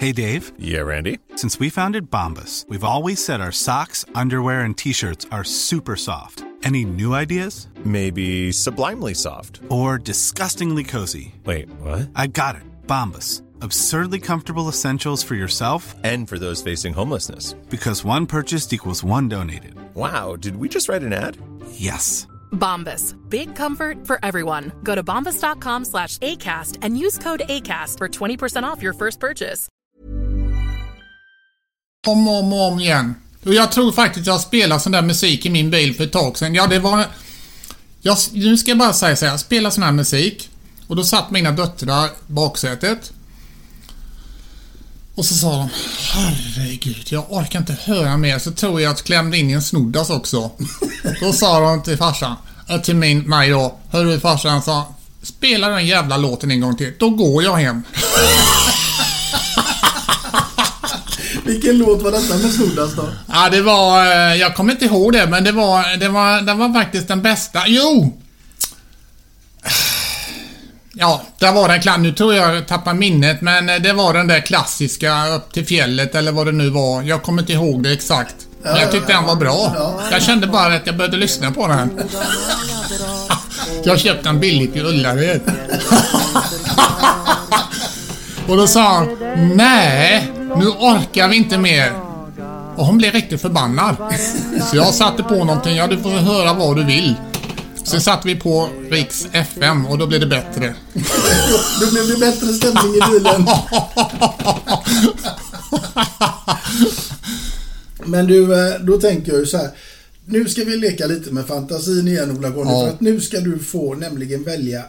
Hey Dave, Yeah, Randy. since we founded Bombus, we've always said our socks, underwear, and t shirts are super soft. Any new ideas? Maybe sublimely soft. Or disgustingly cozy? Wait, what? I got it. Bombus. Absurdly comfortable essentials for yourself And for those facing homelessness. because one purchased equals one donated. Wow, did we just write an ad? Yes. Bombas. Big comfort for everyone. Go to bombas.com slash ACAST and use code ACAST for 20% off your first purchase. om och om, om igen. Och jag tror faktiskt jag spelade sån där musik i min bil för ett tag sedan. Ja, det var... Jag, nu ska jag bara säga så här, jag spelade sån här musik. Och då satt mina döttrar i baksätet. Och så sa de Herregud, jag orkar inte höra mer. Så tror jag att klämde in i en snoddas också. Då sa de till farsan, äh, till min, mig då. Hörru farsan, sa Spela den jävla låten en gång till. Då går jag hem. Vilken låt var detta med Snoddas då? Ja, det var... eh, Jag kommer inte ihåg det, men det var, det var, det var faktiskt den bästa. Jo! Ja, där var den klar. Nu tror jag jag tappar minnet, men eh, det var den där klassiska upp till fjället eller vad det nu var. Jag kommer inte ihåg det exakt. Men jag tyckte den var bra. Jag kände bara att jag började lyssna på den. Jag köpte den billigt i Ullared. Och då sa han, nej, nu orkar vi inte mer. Och hon blev riktigt förbannad. Så jag satte på någonting, ja du får höra vad du vill. Sen satte vi på Riks FM och då blev det bättre. Då blev det bättre stämning i bilen. Men du, eh, då tänker jag ju så här. Nu ska vi leka lite med fantasin igen Ola-Conny. Ja. För att nu ska du få nämligen välja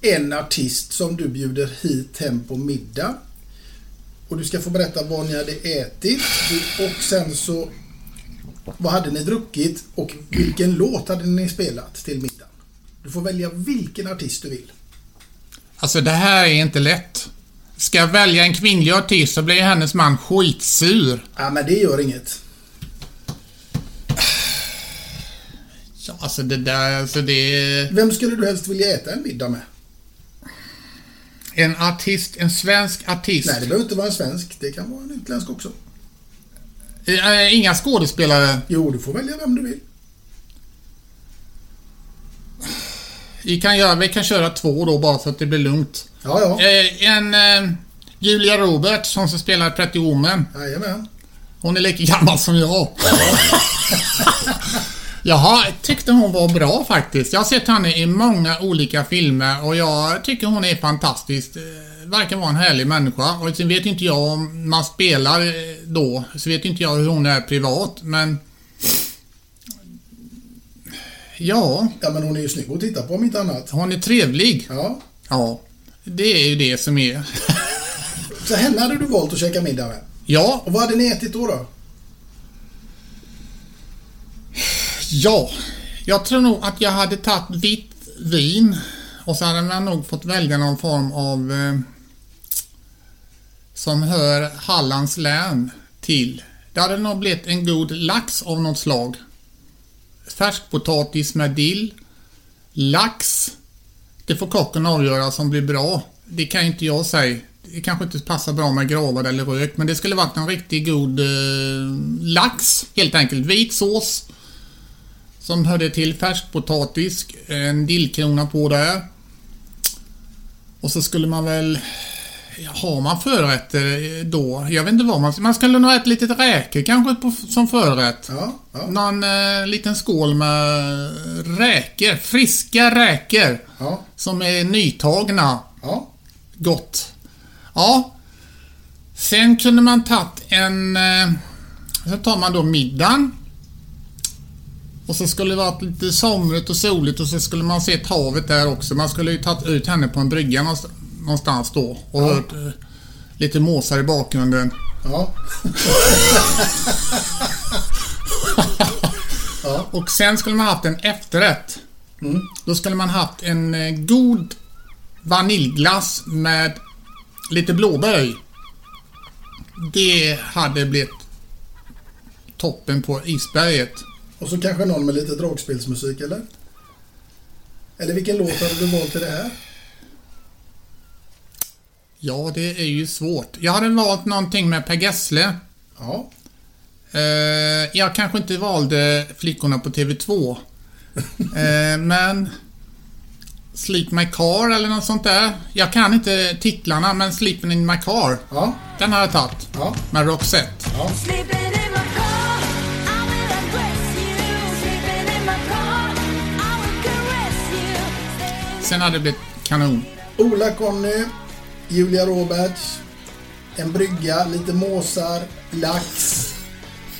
en artist som du bjuder hit hem på middag. Och du ska få berätta vad ni hade ätit och sen så vad hade ni druckit och vilken låt hade ni spelat till middagen. Du får välja vilken artist du vill. Alltså det här är inte lätt. Ska jag välja en kvinnlig artist så blir hennes man skitsur. Ja, men det gör inget. Ja, alltså det där, alltså det... Vem skulle du helst vilja äta en middag med? En artist, en svensk artist. Nej, det behöver inte vara en svensk. Det kan vara en utländsk också. Eh, Inga skådespelare. Jo, du får välja vem du vill. Vi kan, göra, vi kan köra två då bara så att det blir lugnt. Ja, ja. Eh, En eh, Julia Roberts som ska spela Pretty Woman. Jajamän. Hon är lika gammal som jag. Jaha, tyckte hon var bra faktiskt. Jag har sett henne i många olika filmer och jag tycker hon är fantastisk. Verkar vara en härlig människa. Och sen vet inte jag om man spelar eh, då, så vet inte jag hur hon är privat, men... Ja, Ja, men hon är ju snygg att titta på om inte annat. hon är trevlig. Ja. Ja, det är ju det som är. Så henne hade du valt att käka middag med. Ja, Och vad hade ni ätit då? då? Ja, jag tror nog att jag hade tagit vitt vin och så hade man nog fått välja någon form av eh, som hör Hallands län till. Det hade nog blivit en god lax av något slag. Färskpotatis med dill, lax. Det får kocken avgöra som blir bra. Det kan inte jag säga. Det kanske inte passar bra med gravad eller rökt, men det skulle varit en riktigt god eh, lax helt enkelt. Vit sås som hörde till färskpotatis, en dillkrona på där. Och så skulle man väl... Har man förrätter då? Jag vet inte vad man... Man skulle nog äta lite räkor kanske på, som förrätt. Ja, ja. Någon eh, liten skål med räkor. Friska räkor. Ja. Som är nytagna. Ja. Gott. Ja. Sen kunde man tagit en... Eh, så tar man då middagen. Och så skulle det varit lite somrigt och soligt och så skulle man se havet där också. Man skulle ju tagit ut henne på en brygga någonst- någonstans då och hört eh, lite måsar i bakgrunden. Ja. Och sen skulle man haft en efterrätt. Då skulle man haft en eh, god vaniljglass med lite blåbär i. Det hade blivit toppen på isberget. Och så kanske någon med lite dragspelsmusik, eller? Eller vilken låt hade du valt till det här? Ja, det är ju svårt. Jag hade valt någonting med Per Gessle. Ja. Eh, jag kanske inte valde Flickorna på TV2. Eh, men Sleep My Car eller något sånt där. Jag kan inte titlarna, men Sleeping in My Car. Ja. Den har jag tagit. Ja. Med Roxette. You. Sen hade det blivit kanon. Ola-Conny, Julia Roberts, en brygga, lite måsar, lax.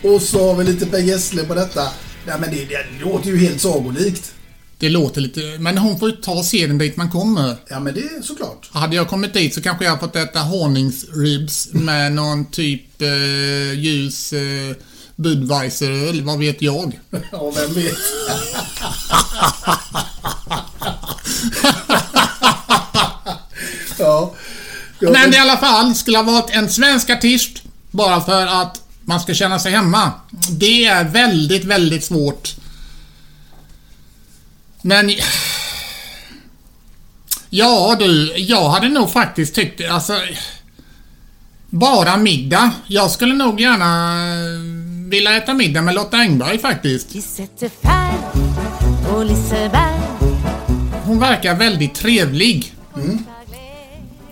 Och så har vi lite Per Gessle på detta. Nej men det, det låter ju helt sagolikt. Det låter lite... Men hon får ju ta seden dit man kommer. Ja men det är såklart. Hade jag kommit dit så kanske jag fått äta honungsribs med någon typ eh, ljus eh, Budweiseröl, vad vet jag? Ja, vem vet. ja. Men i alla fall skulle ha varit en svensk artist bara för att man ska känna sig hemma. Det är väldigt, väldigt svårt. Men... Ja du, jag hade nog faktiskt tyckt, alltså... Bara middag. Jag skulle nog gärna vilja äta middag med Lotta Engberg faktiskt. Hon verkar väldigt trevlig.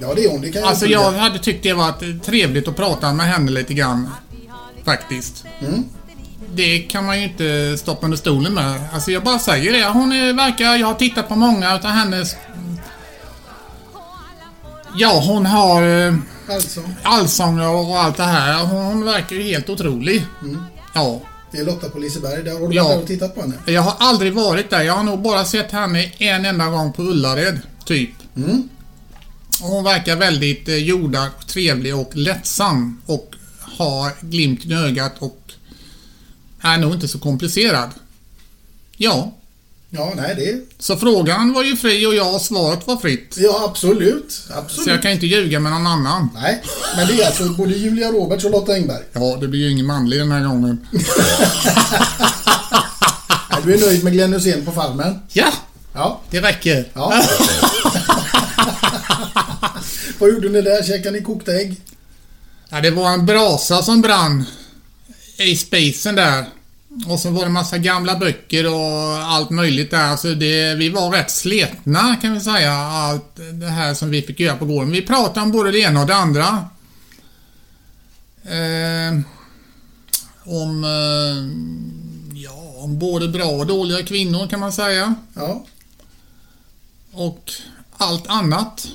Ja, det är hon. Det kan jag Alltså jag hade tyckt det varit trevligt att prata med henne lite grann. Faktiskt. Mm. Det kan man ju inte stoppa under stolen med. Alltså jag bara säger det. Hon är, verkar... Jag har tittat på många utav hennes... Ja, hon har eh, Alltså, allsånger och allt det här. Hon verkar ju helt otrolig. Ja. det är Lotta på Liseberg. Där har du Ja. tittat på henne. Jag har aldrig varit där. Jag har nog bara sett henne en enda gång på Ullared, typ. Och Hon verkar väldigt eh, jordad, trevlig och lättsam. Och har glimt i ögat och är nog inte så komplicerad. Ja, Ja, nej det... så frågan var ju fri och ja, svaret var fritt. Ja, absolut. Absolut. Så jag kan inte ljuga med någon annan. Nej, men det är alltså både Julia Roberts och Lotta Engberg. Ja, det blir ju ingen manlig den här gången. Du är nöjd med Glenn Hysén på Farmen? Ja, Ja. det räcker. ja. Vad gjorde ni där? Käkade ni kokta ägg? Ja, det var en brasa som brann i spisen där. Och så var det massa gamla böcker och allt möjligt där. Så det, vi var rätt sletna kan vi säga. Allt det här som vi fick göra på gården. Vi pratade om både det ena och det andra. Eh, om, eh, ja, om både bra och dåliga kvinnor kan man säga. Ja. Och allt annat.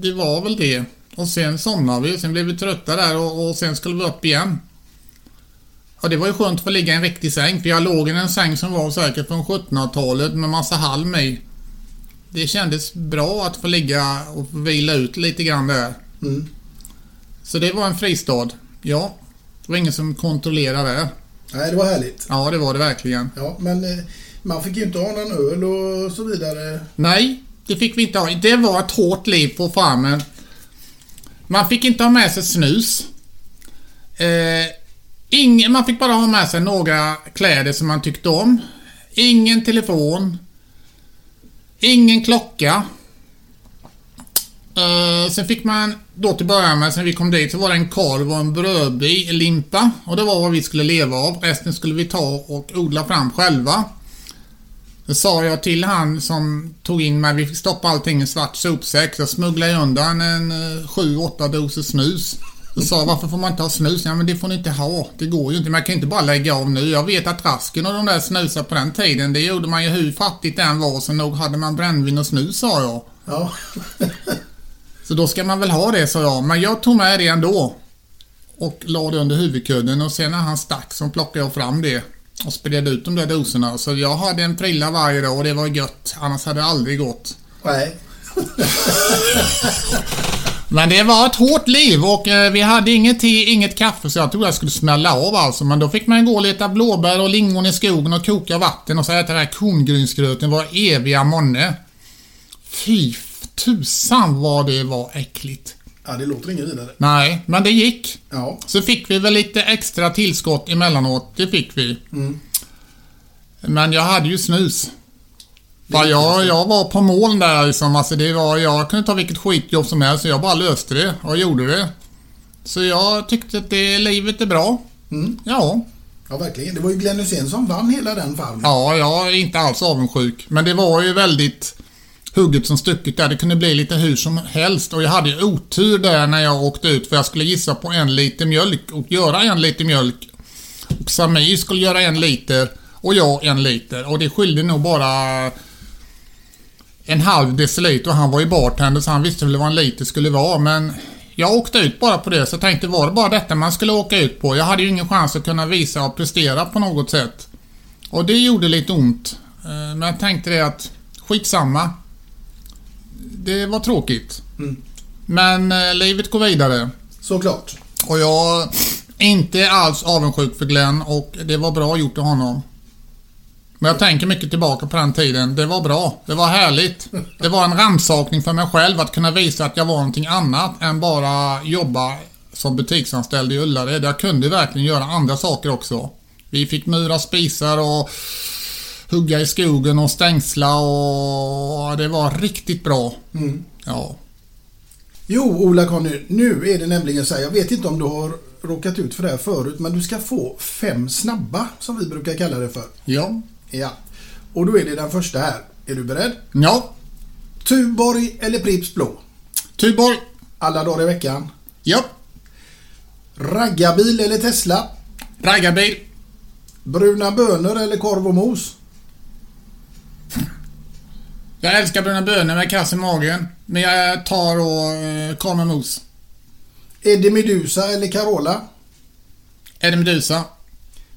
Det var väl det. Och sen somnade vi. Sen blev vi trötta där och, och sen skulle vi upp igen. Och det var ju skönt att få ligga i en riktig säng. För jag låg i en säng som var säkert från 1700-talet med massa halm i. Det kändes bra att få ligga och vila ut lite grann där. Mm. Så det var en fristad. Ja. Det var ingen som kontrollerade det. Nej, det var härligt. Ja, det var det verkligen. Ja, men eh, man fick ju inte ha någon öl och så vidare. Nej, det fick vi inte ha. Det var ett hårt liv på farmen. Man fick inte ha med sig snus. Eh, ingen, man fick bara ha med sig några kläder som man tyckte om. Ingen telefon. Ingen klocka. Eh, sen fick man då till början med, sen vi kom dit, så var det en korv och en brödlimpa. Och det var vad vi skulle leva av. Resten skulle vi ta och odla fram själva. Då sa jag till han som tog in mig, vi fick stoppa allting i en svart sopsäck. Så smugglade jag undan en 7-8 doser snus. Då sa varför får man inte ha snus? Ja men det får ni inte ha. Det går ju inte. Man kan inte bara lägga av nu. Jag vet att Rasken och de där snusar på den tiden, det gjorde man ju hur fattigt det än var. Så nog hade man brännvin och snus sa jag. Ja. Så då ska man väl ha det sa jag. Men jag tog med det ändå. Och la det under huvudkudden och sen när han stack så plockade jag fram det. Och spred ut de där doserna. Så jag hade en prilla varje dag och det var gött. Annars hade det aldrig gått. Nej. Men det var ett hårt liv och eh, vi hade inget te, inget kaffe så jag trodde jag skulle smälla av alltså. Men då fick man gå och leta blåbär och lingon i skogen och koka vatten och så äta den här korngrynsgröten var eviga månne. Fy tusan vad det var äckligt. Ja, det låter inget vidare. Nej, men det gick. Ja. Så fick vi väl lite extra tillskott emellanåt. Det fick vi. Men jag hade ju snus. För jag, jag var på mål där liksom. Alltså det var, jag kunde ta vilket skitjobb som helst så jag bara löste det och gjorde det. Så jag tyckte att det, livet är bra. Ja. Ja, verkligen. Det var ju Glenn Hysén som vann hela den farmen. Ja, jag är inte alls avundsjuk. Men det var ju väldigt hugget som stucket där. Det kunde bli lite hur som helst. Och jag hade ju otur där när jag åkte ut. För jag skulle gissa på en liter mjölk och göra en liter mjölk. Och Samir skulle göra en liter och jag en liter. Och det skilde nog bara en halv deciliter. Och han var ju bartender så han visste väl vad en liter skulle vara. Men jag åkte ut bara på det. Så jag tänkte var det bara detta man skulle åka ut på. Jag hade ju ingen chans att kunna visa och prestera på något sätt. Och det gjorde lite ont. Eh, men jag tänkte det att skitsamma. Det var tråkigt. Men eh, livet går vidare. Såklart. Och jag är inte alls avundsjuk för Glenn och det var bra gjort av honom. Men jag tänker mycket tillbaka på den tiden. Det var bra. Det var härligt. Det var en rannsakning för mig själv att kunna visa att jag var någonting annat än bara jobba som butiksanställd i Ullared. Jag kunde verkligen göra andra saker också. Vi fick mura spisar och hugga i skogen och stängsla och det var riktigt bra. Ja. Jo, Ola-Conny, nu är det nämligen så här. Jag vet inte om du har råkat ut för det här förut, men du ska få fem snabba, som vi brukar kalla det för. Ja. Ja. Och då är det den första här. Är du beredd? Ja. Tuborg eller Pripps Blå? Tuborg. Alla dagar i veckan. Ja. Raggarbil eller Tesla? Raggarbil. Bruna bönor eller korv och mos? Jag älskar bruna bönor med kass i magen. Men jag tar och eh, korv med mos. Eddie Medusa eller Carola? Eddie Medusa.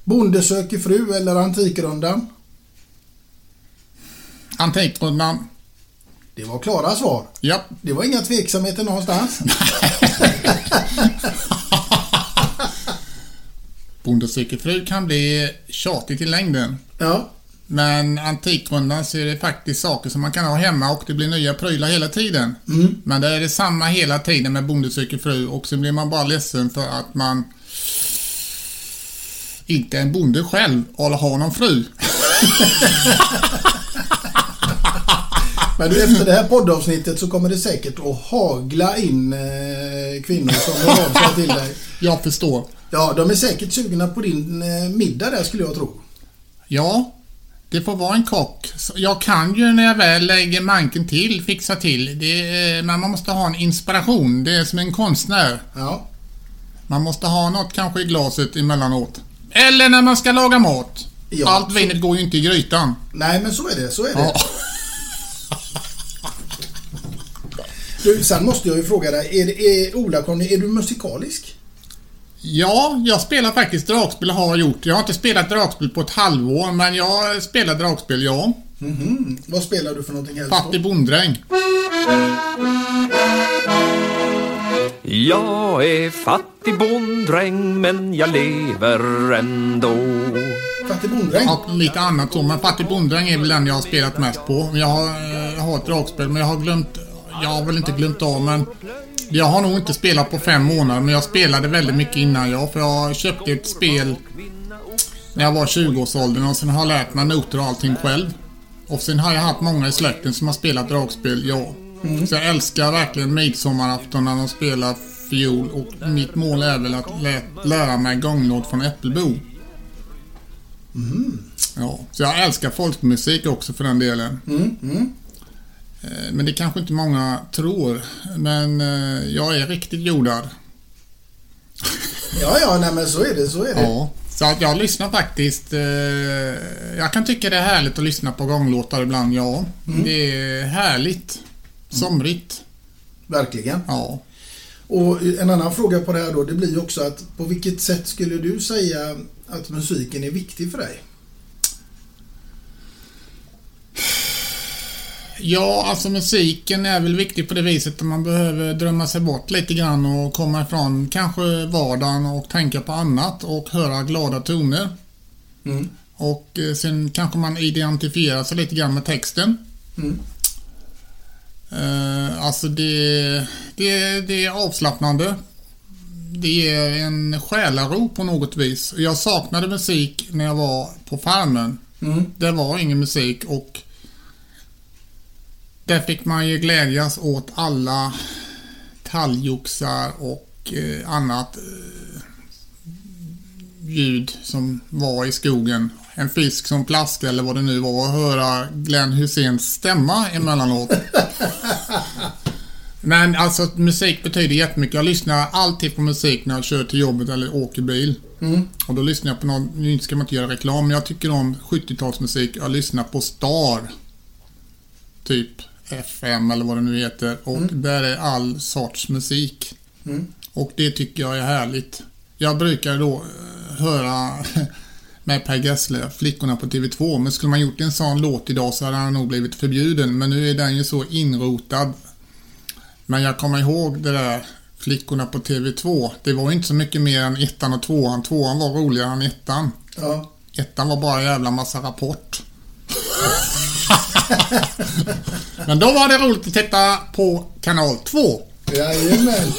Bonde söker fru eller Antikrundan? Antikrundan. Det var klara svar. Ja. Det var inga tveksamheter någonstans. Bonde söker fru kan bli tjatigt i längden. Ja. Men Antikrundan så är det faktiskt saker som man kan ha hemma och det blir nya prylar hela tiden. Men det är det samma hela tiden med Bonde söker fru och så blir man bara ledsen för att man inte är en bonde själv eller har någon fru. Men du, efter det här poddavsnittet så kommer det säkert att hagla in eh, kvinnor som hör av sig till dig. Jag förstår. Ja, de är säkert sugna på din eh, middag där skulle jag tro. Ja, det får vara en kock. Jag kan ju när jag väl lägger manken till fixa till. Det man måste ha en inspiration. Det är som en konstnär. Ja. Man måste ha något kanske i glaset emellanåt. Eller när man ska laga mat. Ja, Allt så- vinet går ju inte i grytan. Nej, men så är det. Så är det. Ja. Du, sen måste jag ju fråga dig. Är, är, Ola är du musikalisk? Ja, jag spelar faktiskt dragspel har gjort. Jag har inte spelat dragspel på ett halvår, men jag spelar dragspel, ja. Mhm. Vad spelar du för någonting helst Fattig bonddräng. Jag är fattig bonddräng men jag lever ändå Fattig bonddräng? Ja, lite annat så, men Fattig bonddräng är väl den jag har spelat mest på. Jag har, eh, jag har ett dragspel, men jag har glömt... Jag har väl inte glömt av, men... Jag har nog inte spelat på fem månader, men jag spelade väldigt mycket innan jag. För jag köpte ett spel när jag var 20-årsåldern och sen har jag lärt mig noter och allting själv. Och sen har jag haft många i släkten som har spelat dragspel, ja. Så jag älskar verkligen midsommarafton när de spelar fiol och mitt mål är väl att lä- lära mig gånglåt från Äppelbo. Ja, så jag älskar folkmusik också för den delen. Eh, Men det kanske inte många tror. Men eh, jag är riktigt jordad. Ja, ja, nej men så är det. Så är det. Ja. Så att jag lyssnar faktiskt. Eh, jag kan tycka det är härligt att lyssna på gånglåtar ibland, ja. Det är härligt. Somrigt. Verkligen. Ja. Och en annan fråga på det här då, det blir ju också att på vilket sätt skulle du säga att musiken är viktig för dig? Ja, alltså musiken är väl viktig på det viset att man behöver drömma sig bort lite grann och komma ifrån kanske vardagen och tänka på annat och höra glada toner. Mm. Och eh, sen kanske man identifierar sig lite grann med texten. Mm. Eh, alltså det, det, det är avslappnande. Det är en själaro på något vis. Jag saknade musik när jag var på farmen. Mm. Det var ingen musik och där fick man ju glädjas åt alla talgoxar och eh, annat eh, ljud som var i skogen. En fisk som plaskade eller vad det nu var och höra Glenn Hyséns stämma emellanåt. Men alltså musik betyder jättemycket. Jag lyssnar alltid på musik när jag kör till jobbet eller åker bil. Och då lyssnar jag på någon, nu ska man inte göra reklam, men jag tycker om 70-talsmusik. Jag lyssnar på Star. Typ FM eller vad det nu heter. Och där är all sorts musik. Och det tycker jag är härligt. Jag brukar då eh, höra med Per Gessle, Flickorna på TV2. Men skulle man gjort en sån låt idag så hade han nog blivit förbjuden. Men nu är den ju så inrotad. Men jag kommer ihåg det där Flickorna på TV2. Det var inte så mycket mer än ettan och tvåan. Tvåan var roligare än ettan. Ja. Ettan var bara en jävla massa rapport. Men då var det roligt att titta på kanal 2. Jajamän.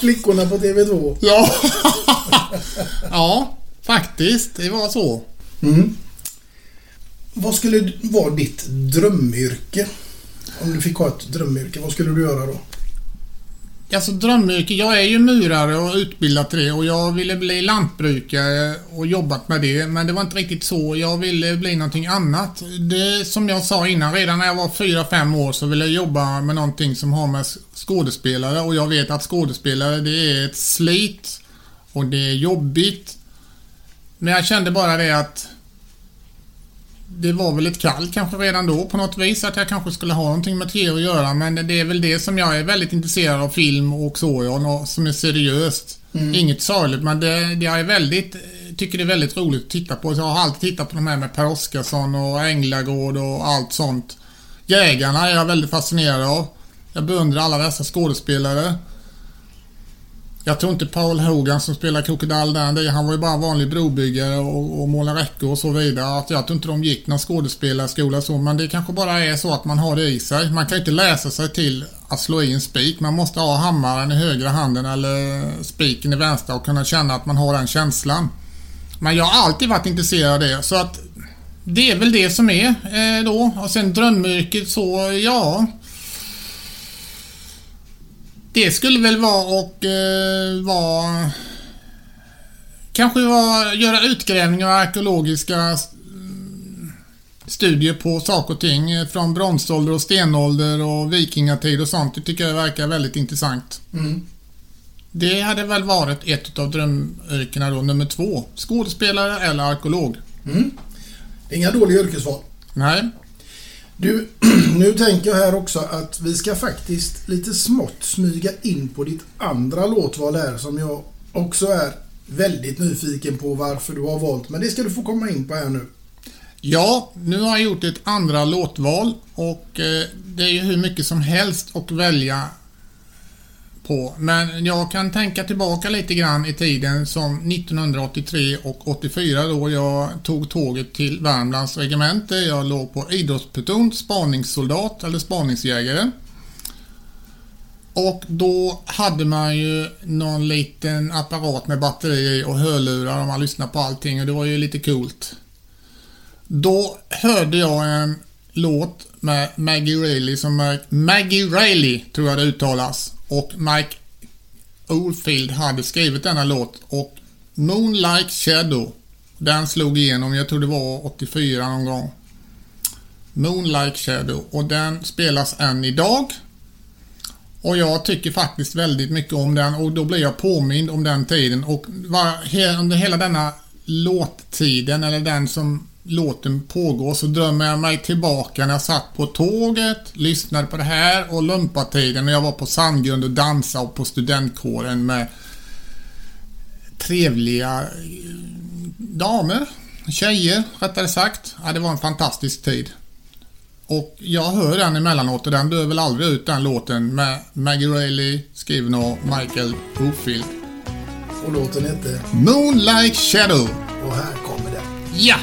Flickorna på TV2. Ja. ja, faktiskt. Det var så. Vad skulle vara ditt drömyrke? Om du fick ha ett drömyrke, vad skulle du göra då? Alltså drömyrke, jag är ju murare och utbildad till det och jag ville bli lantbrukare och jobbat med det men det var inte riktigt så. Jag ville bli någonting annat. Det som jag sa innan, redan när jag var 4-5 år så ville jag jobba med någonting som har med skådespelare och jag vet att skådespelare det är ett slit och det är jobbigt. Men jag kände bara det att det var väl ett kall kanske redan då på något vis att jag kanske skulle ha någonting med tv att göra men det är väl det som jag är väldigt intresserad av film och så ja, som är seriöst. Inget sorgligt men det, det jag är väldigt, tycker det är väldigt roligt att titta på. Så jag har alltid tittat på de här med Per Oscarsson och Änglagård och allt sånt. Jägarna är jag väldigt fascinerad av. Jag beundrar alla dessa skådespelare. Jag tror inte Paul Hogan som spelar Crocodile Dundee, han var ju bara vanlig brobyggare och, och målade räckor och så vidare. Att jag tror inte de gick någon skådespelarskola så, men det kanske bara är så att man har det i sig. Man kan ju inte läsa sig till att slå i en spik. Man måste ha hammaren i högra handen eller spiken i vänstra och kunna känna att man har den känslan. Men jag har alltid varit intresserad av det, så att det är väl det som är eh, då. Och sen drömyrket så, ja. Det skulle väl vara och eh, vara... Kanske vara, göra utgrävningar och arkeologiska mm, studier på saker och ting eh, från bronsålder och stenålder och vikingatid och sånt. Det tycker jag verkar väldigt intressant. Mm. Det hade väl varit ett av drömyrkena då, nummer två. Skådespelare eller arkeolog. Det är inga dåliga yrkesval. Nej. Du, nu tänker jag här också att vi ska faktiskt lite smått smyga in på ditt andra låtval här som jag också är väldigt nyfiken på varför du har valt. Men det ska du få komma in på här nu. Ja, nu har jag gjort ett andra låtval och eh, det är ju hur mycket som helst att välja på. Men jag kan tänka tillbaka lite grann i tiden som 1983 och 84 då jag tog tåget till Värmlands regemente. Jag låg på idrottspluton, spaningssoldat eller spaningsjägare. Och då hade man ju någon liten apparat med batteri och hörlurar och man lyssnade på allting och det var ju lite coolt. Då hörde jag en låt med Maggie Reilly som är Maggie Reilly tror jag det uttalas. Och Mike Oldfield hade skrivit denna låt och Moonlight Shadow den slog igenom, jag tror det var 84 någon gång. Moonlight Shadow och den spelas än idag. Och jag tycker faktiskt väldigt mycket om den och då blir jag påmind om den tiden och var, under hela denna låttiden eller den som låten pågår så drömmer jag mig tillbaka när jag satt på tåget, lyssnade på det här och lumpatiden när jag var på Sandgrund och dansade och på studentkåren med trevliga eh, damer, tjejer rättare sagt. Ja, det var en fantastisk tid. Och jag hör den emellanåt och den dör väl aldrig ut den låten med Maggie Reilly skriven av Michael Oldfield. Och låten heter Moonlight Shadow. Och här kommer den. Ja!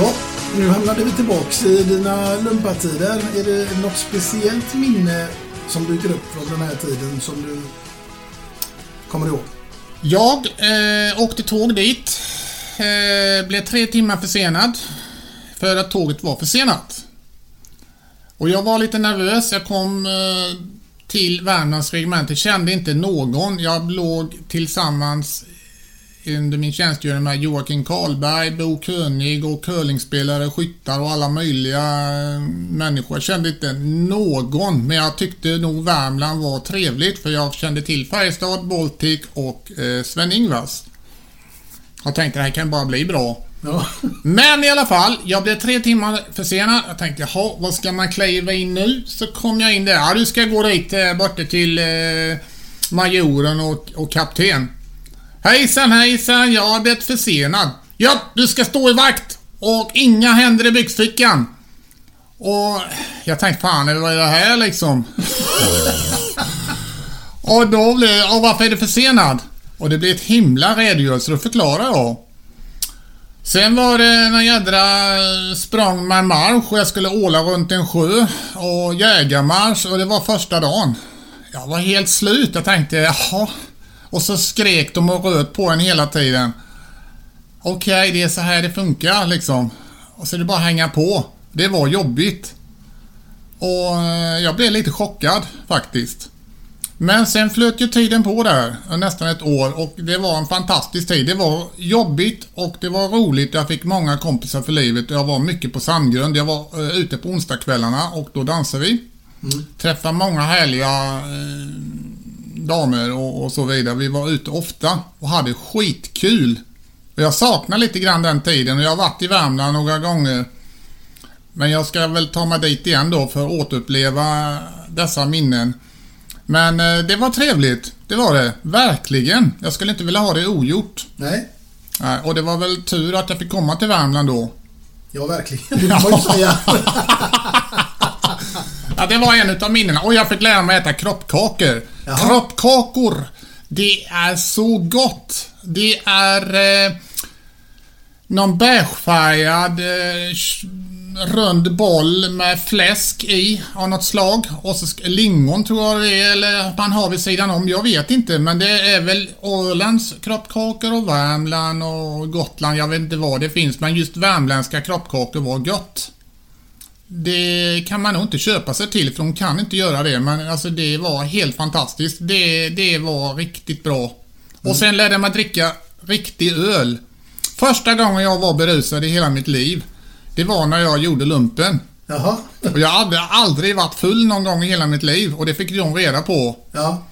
Ja, nu hamnade vi tillbaks i dina lumpatider. Är det något speciellt minne som dyker upp från den här tiden som du kommer ihåg? Jag eh, åkte tåg dit. Eh, blev tre timmar försenad. För att tåget var försenat. Och jag var lite nervös. Jag kom eh, till Värmlands regemente. Kände inte någon. Jag låg tillsammans under min tjänstgöring med Joakim Karlberg, Bo König och curlingspelare, skyttar och alla möjliga eh, människor. Jag kände inte någon, men jag tyckte nog Värmland var trevligt för jag kände till Färjestad, Baltic och eh, Sven-Ingvars. Jag tänkte det här kan bara bli bra. Ja. Men i alla fall, jag blev tre timmar försenad. Jag tänkte, jaha, vad ska man kliva in nu? Så kom jag in där. Ja, du ska gå dit eh, borta till eh, majoren och, och kapten. Hejsan hejsan, jag har blivit försenad. Ja, du ska stå i vakt och inga händer i byxfickan. Och jag tänkte, fan vad är det här liksom? och då blev och varför är du försenad? Och det blev ett himla redogörelse, då förklarar jag. Sen var det någon jädra språng med marsch och jag skulle åla runt en sjö och jägarmarsch och det var första dagen. Jag var helt slut. Jag tänkte, jaha. Och så skrek de och röt på en hela tiden. Okej, det är så här det funkar liksom. Och så är det bara att hänga på. Det var jobbigt. Och eh, jag blev lite chockad faktiskt. Men sen flöt ju tiden på där, nästan ett år och det var en fantastisk tid. Det var jobbigt och det var roligt. Jag fick många kompisar för livet. Jag var mycket på Sandgrund. Jag var eh, ute på onsdagskvällarna och då dansade vi. Träffade många härliga eh, damer och, och så vidare. Vi var ute ofta och hade skitkul. Och jag saknar lite grann den tiden och jag har varit i Värmland några gånger. Men jag ska väl ta mig dit igen då för att återuppleva dessa minnen. Men eh, det var trevligt. Det var det. Verkligen. Jag skulle inte vilja ha det ogjort. Nej, Nej, och det var väl tur att jag fick komma till Värmland då. ja verkligen. Säga. Ja, det var en utav minnena. Och jag fick lära mig äta kroppkakor. Jaha. Kroppkakor. Det är så gott. Det är eh, någon beigefärgad eh, rund boll med fläsk i av något slag. Och så lingon tror jag det är, eller man har vid sidan om. Jag vet inte, men det är väl Ålands kroppkakor och Värmland och Gotland. Jag vet inte vad det finns, men just värmländska kroppkakor var gott. Det kan man nog inte köpa sig till för de kan inte göra det men alltså det var helt fantastiskt. Det, det var riktigt bra. Och sen lärde jag mig dricka riktig öl. Första gången jag var berusad i hela mitt liv det var när jag gjorde lumpen. Jaha. Och jag hade aldrig varit full någon gång i hela mitt liv och det fick de reda på. Ja.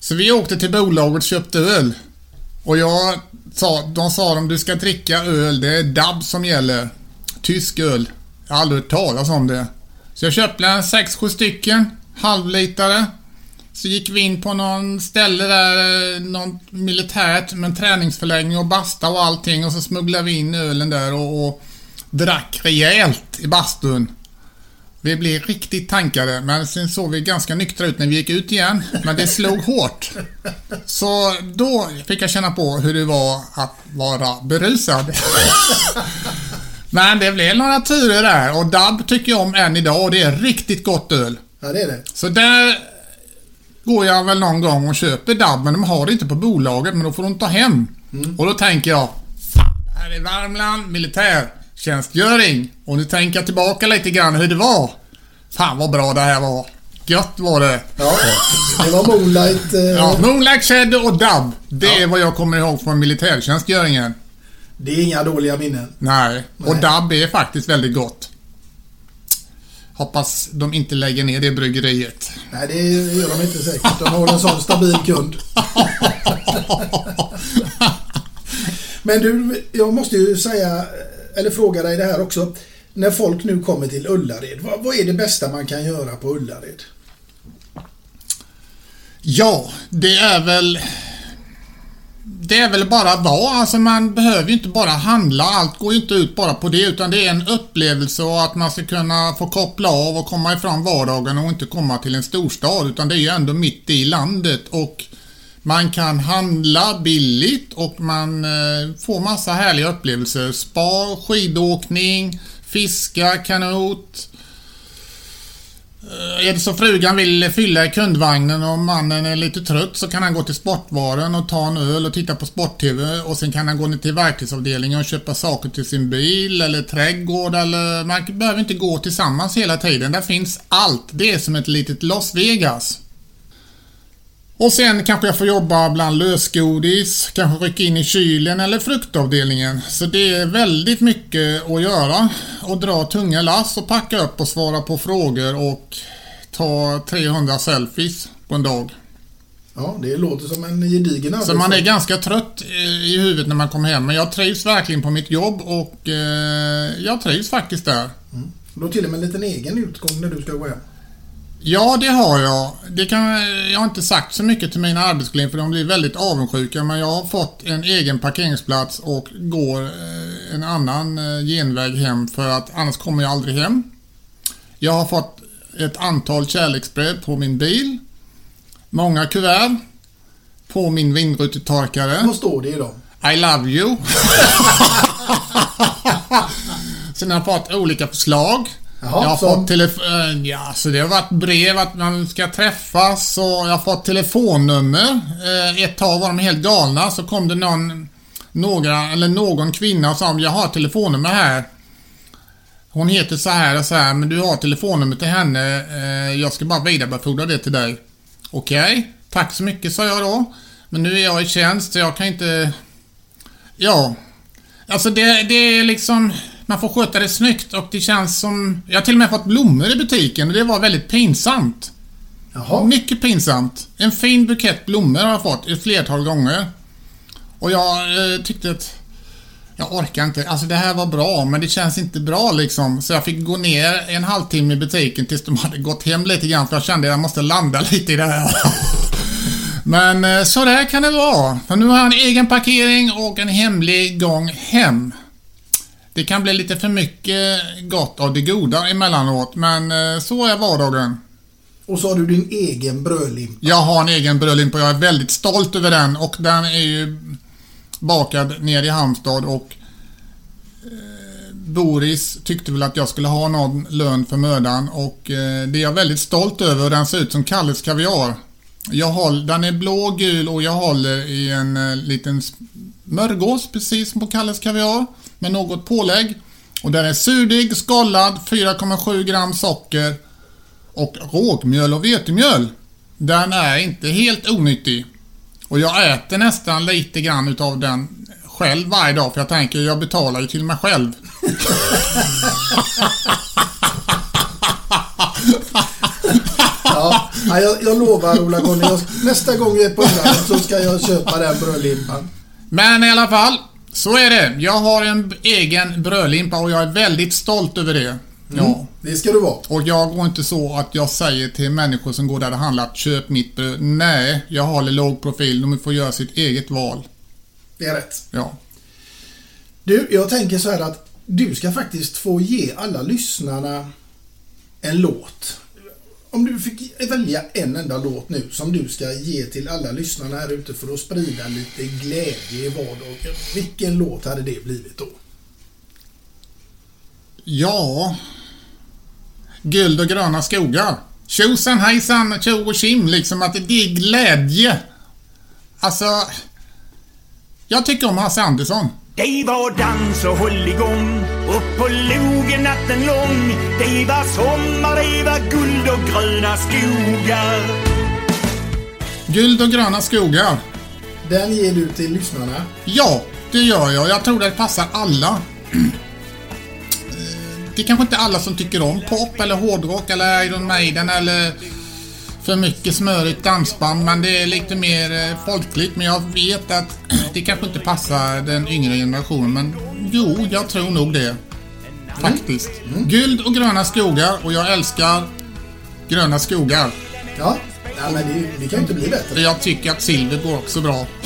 Så vi åkte till bolaget och köpte öl. Och jag sa, de sa om du ska dricka öl, det är DAB som gäller. Tysk öl. Jag har aldrig hört talas om det. Så jag köpte en 6-7 stycken, halvlitare. Så gick vi in på någon ställe där, eh, någon militärt med en träningsförläggning och basta och allting och så smugglade vi in ölen där och, och drack rejält i bastun. Vi blev riktigt tankade, men sen såg vi ganska nyktra ut när vi gick ut igen. Men det slog hårt. Så då fick jag känna på hur det var att vara berusad. Men det blev några turer där och DAB tycker jag om än idag och det är riktigt gott öl. ja, det är det. Så där går jag väl någon gång och köper DAB, men de har det inte på bolaget, men då får de ta hem. Och då tänker jag, det här är Värmland, militärtjänstgöring. Och nu tänker jag tillbaka lite grann hur det var. Fan vad bra det här var. Gött var det. Ja, det var Moonlight. Eh, Ja, Moonlight Shadow och DAB. Det är vad jag kommer ihåg från militärtjänstgöringen. Det är inga dåliga minnen. Nej, och Nej. DAB är faktiskt väldigt gott. Hoppas de inte lägger ner det bryggeriet. Nej, det gör de inte säkert. De har en sån stabil kund. Men du, jag måste ju säga, eller fråga dig det här också. När folk nu kommer till Ullared, vad, vad är det bästa man kan göra på Ullared? Ja, det är väl... Det är väl bara vara. Alltså man behöver ju inte bara handla. Allt går ju inte ut bara på det utan det är en upplevelse och att man ska kunna få koppla av och komma ifrån vardagen och inte komma till en storstad utan det är ju ändå mitt i landet och Man kan handla billigt och man eh, får massa härliga upplevelser. Spa, skidåkning, fiska, kanot. Eh, är det så frugan vill fylla i kundvagnen och mannen är lite trött så kan han gå till sportvaren och ta en öl och titta på sport-tv och sen kan han gå ner till verktygsavdelningen och köpa saker till sin bil eller trädgård eller man behöver inte gå tillsammans hela tiden. Där finns allt. Det är som ett litet Las Vegas. Och sen kanske jag får jobba bland lösgodis, kanske rycka in i kylen eller fruktavdelningen. Så det är väldigt mycket att göra. Och dra tunga lass och packa upp och svara på frågor och ta 300 selfies på en dag. Ja, det låter som en gedigen Så man är ganska trött i huvudet när man kommer hem. Men jag trivs verkligen på mitt jobb och eh, jag trivs faktiskt där. Du har till och med en liten egen utgång när du ska gå hem. Ja, det har jag. Det kan, jag har inte sagt så mycket till mina arbetskollegor för de blir väldigt avundsjuka men jag har fått en egen parkeringsplats och går eh, en annan eh, genväg hem för att annars kommer jag aldrig hem. Jag har fått ett antal kärleksbrev på min bil. Många kuvert. På min vindrutetorkare. Vad står det i dem? I love you. Sen har jag fått olika förslag. Jaha, jag har som- fått telefon... Ja, så det har varit brev att man ska träffas och jag har fått telefonnummer. Eh, Ett tag var de helt galna så kom det någon... Några, eller någon kvinna och sa jag har telefonnummer här. Hon heter så här och så här men du har telefonnummer till henne. Eh, Jag ska bara vidarebefordra det till dig. Okej, tack så mycket sa jag då. Men nu är jag i tjänst så jag kan inte... Ja. Alltså det, det är liksom... Man får sköta det snyggt och det känns som... Jag har till och med fått blommor i butiken och det var väldigt pinsamt. Jaha. Mycket pinsamt. En fin bukett blommor har jag fått ett flertal gånger. Och jag eh, tyckte att... Jag orkar inte. Alltså det här var bra, men det känns inte bra liksom. Så jag fick gå ner en halvtimme i butiken tills de hade gått hem lite grann för jag kände att jag måste landa lite i det här. Men eh, så där kan det vara. För nu har jag en egen parkering och en hemlig gång hem. Det kan bli lite för mycket gott av det goda emellanåt, men eh, så är vardagen. Och så har du din egen brödlimpa. Jag har en egen brödlimpa och jag är väldigt stolt över den och den är ju bakad ner i Halmstad och eh, Boris tyckte väl att jag skulle ha någon lön för mödan och eh, det är jag väldigt stolt över och den ser ut som Kalles Kaviar. Jag håller, den är blå, gul och jag håller i en liten smörgås precis som på Kalles Kaviar med något pålägg. Och den är surdig, skållad, 4,7 gram socker och rågmjöl och vetemjöl. Den är inte helt onyttig. Och jag äter nästan lite grann utav den själv varje dag för jag tänker jag betalar ju till mig själv. Ja, ja, jag, jag lovar Ola-Conny. jag- Nästa gång vi är på Öland så ska jag köpa den brödlimpan. Men i alla fall, så är det. Jag har en egen brödlimpa och jag är väldigt stolt över det. Ja. Det ska du vara. Och jag går inte så att jag säger till människor som går där och handlar köp mitt bröd. Nej, jag håller låg profil. De får göra sitt eget val. Det är rätt. Ja. Du, jag tänker så här att du ska faktiskt få ge alla lyssnarna en låt. Om du fick välja en enda låt nu som du ska ge till alla lyssnarna här ute för att sprida lite glädje i vardagen. Vilken låt hade det blivit då? Ja. Guld och gröna skogar. Tjosan hejsan, tjo och tjim liksom att det är glädje. Alltså. Jag tycker om Hasse Andersson. Det var dans och hålligång upp på logen natten lång. Det var sommar, det var guld och gröna skogar. Guld och gröna skogar. Den ger du till lyssnarna. Ja, det gör jag. Jag tror det passar alla. Eh, Det är kanske inte alla som tycker om pop eller hårdrock eller Iron Maiden eller för mycket smörigt dansband men det är lite mer eh, folkligt men jag vet att det kanske inte passar den yngre generationen men jo, jag tror nog det. Faktiskt. Guld och gröna skogar och jag älskar gröna skogar. Ja, ja men det, det kan ju inte bli bättre. Jag tycker att silver går också bra.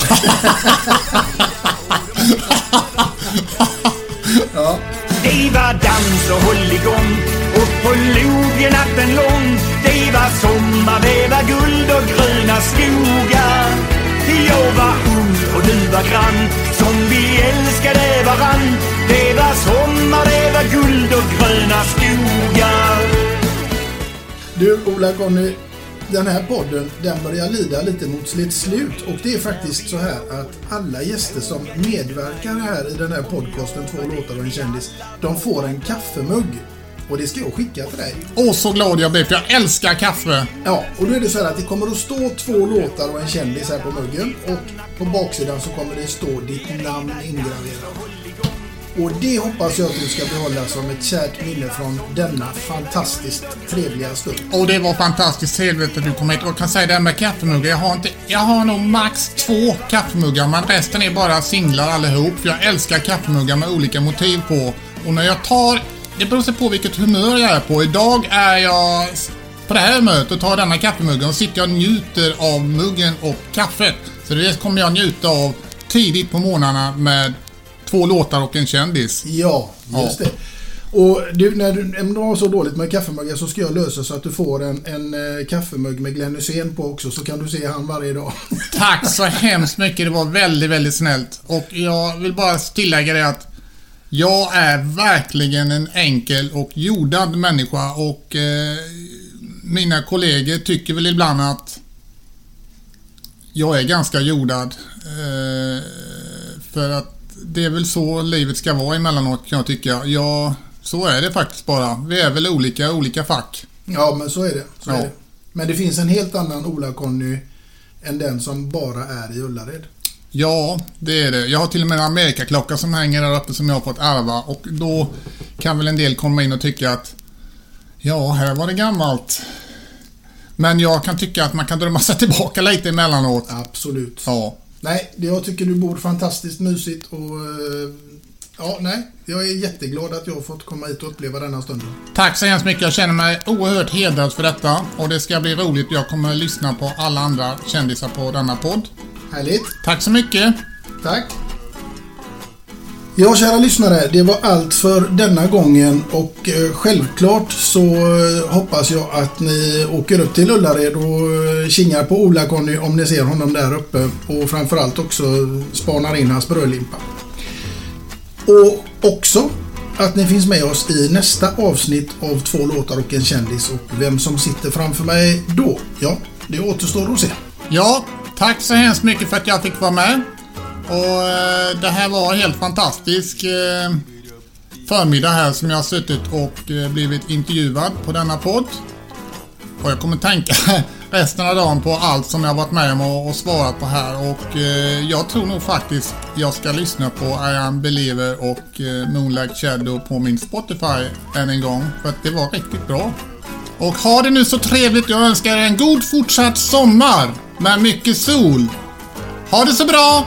Ja. Det var dans och hålligång upp på logen natten lång. Det var sommar, det var guld och gröna skogar. Jag var ung och du var grann Som vi älskade varann Det var sommar, det var guld och gröna skogar Du Ola-Conny, den här podden den börjar lida lite mot sitt slut och det är faktiskt så här att alla gäster som medverkar här i den här podcasten, två låtar och en kändis, de får en kaffemugg. Och det ska jag skicka till dig. Åh, så glad jag blir för jag älskar kaffe. Ja, och då är det så här att det kommer att stå två låtar och en kändis här på muggen och på baksidan så kommer det stå ditt namn ingraverat. Och det hoppas jag att du ska behålla som ett kärt minne från denna fantastiskt trevliga stund. Och det var fantastiskt trevligt att du kom hit. Och jag kan säga det här med kaffemuggar. Jag har, inte, jag har nog max två kaffemuggar men resten är bara singlar allihop. För jag älskar kaffemuggar med olika motiv på. Och när jag tar... Det beror sig på vilket humör jag är på. Idag är jag på det här humöret och tar denna kaffemuggen och sitter jag och njuter av muggen och kaffet. Så det kommer jag njuta av tidigt på morgnarna med två låtar och en kändis. Ja, just Ja. det. Och du, när du, om du har så dåligt med kaffemuggar så ska jag lösa så att du får en, en eh, kaffemugg med Glenn Hysén på också så kan du se han varje dag. Tack så hemskt mycket. Det var väldigt, väldigt snällt. Och jag vill bara tillägga det att jag är verkligen en enkel och jordad människa och eh, mina kollegor tycker väl ibland att jag är ganska jordad. Eh, för att det är väl så livet ska vara emellanåt kan jag tycka. Ja, så är det faktiskt bara. Vi är väl olika, olika fack. ja, men så är det. Så Ja. är det. Men det finns en helt annan Ola-Conny än den som bara är i Ullared. Ja, det är det. Jag har till och med en Amerikaklocka som hänger där uppe som jag har fått ärva och då kan väl en del komma in och tycka att ja, här var det gammalt. Men jag kan tycka att man kan drömma sig tillbaka lite emellanåt. Absolut. Ja. Nej, jag tycker du bor fantastiskt mysigt och... eh, Ja, nej. Jag är jätteglad att jag har fått komma hit och uppleva denna stunden. Tack så hemskt mycket. Jag känner mig oerhört hedrad för detta och det ska bli roligt. Jag kommer att lyssna på alla andra kändisar på denna podd. Härligt. Tack så mycket. Tack. Ja, kära lyssnare, det var allt för denna gången och eh, självklart så eh, hoppas jag att ni åker upp till Ullared och eh, kingar på Ola-Conny om ni ser honom där uppe och framförallt också spanar in hans brödlimpa. Och också att ni finns med oss i nästa avsnitt av Två låtar och en kändis och vem som sitter framför mig då, ja, det återstår att se. Ja, tack så hemskt mycket för att jag fick vara med. Och eh, det här var en helt fantastisk eh, förmiddag här som jag har suttit och eh, blivit intervjuad på denna podd. Och jag kommer tänka resten av dagen på allt som jag varit med om och, och svarat på här och eh, jag tror nog faktiskt jag ska lyssna på I am believer och eh, Moonlight Shadow på min Spotify än en gång för att det var riktigt bra. Och ha det nu så trevligt. Jag önskar er en god fortsatt sommar med mycket sol. Ha det så bra.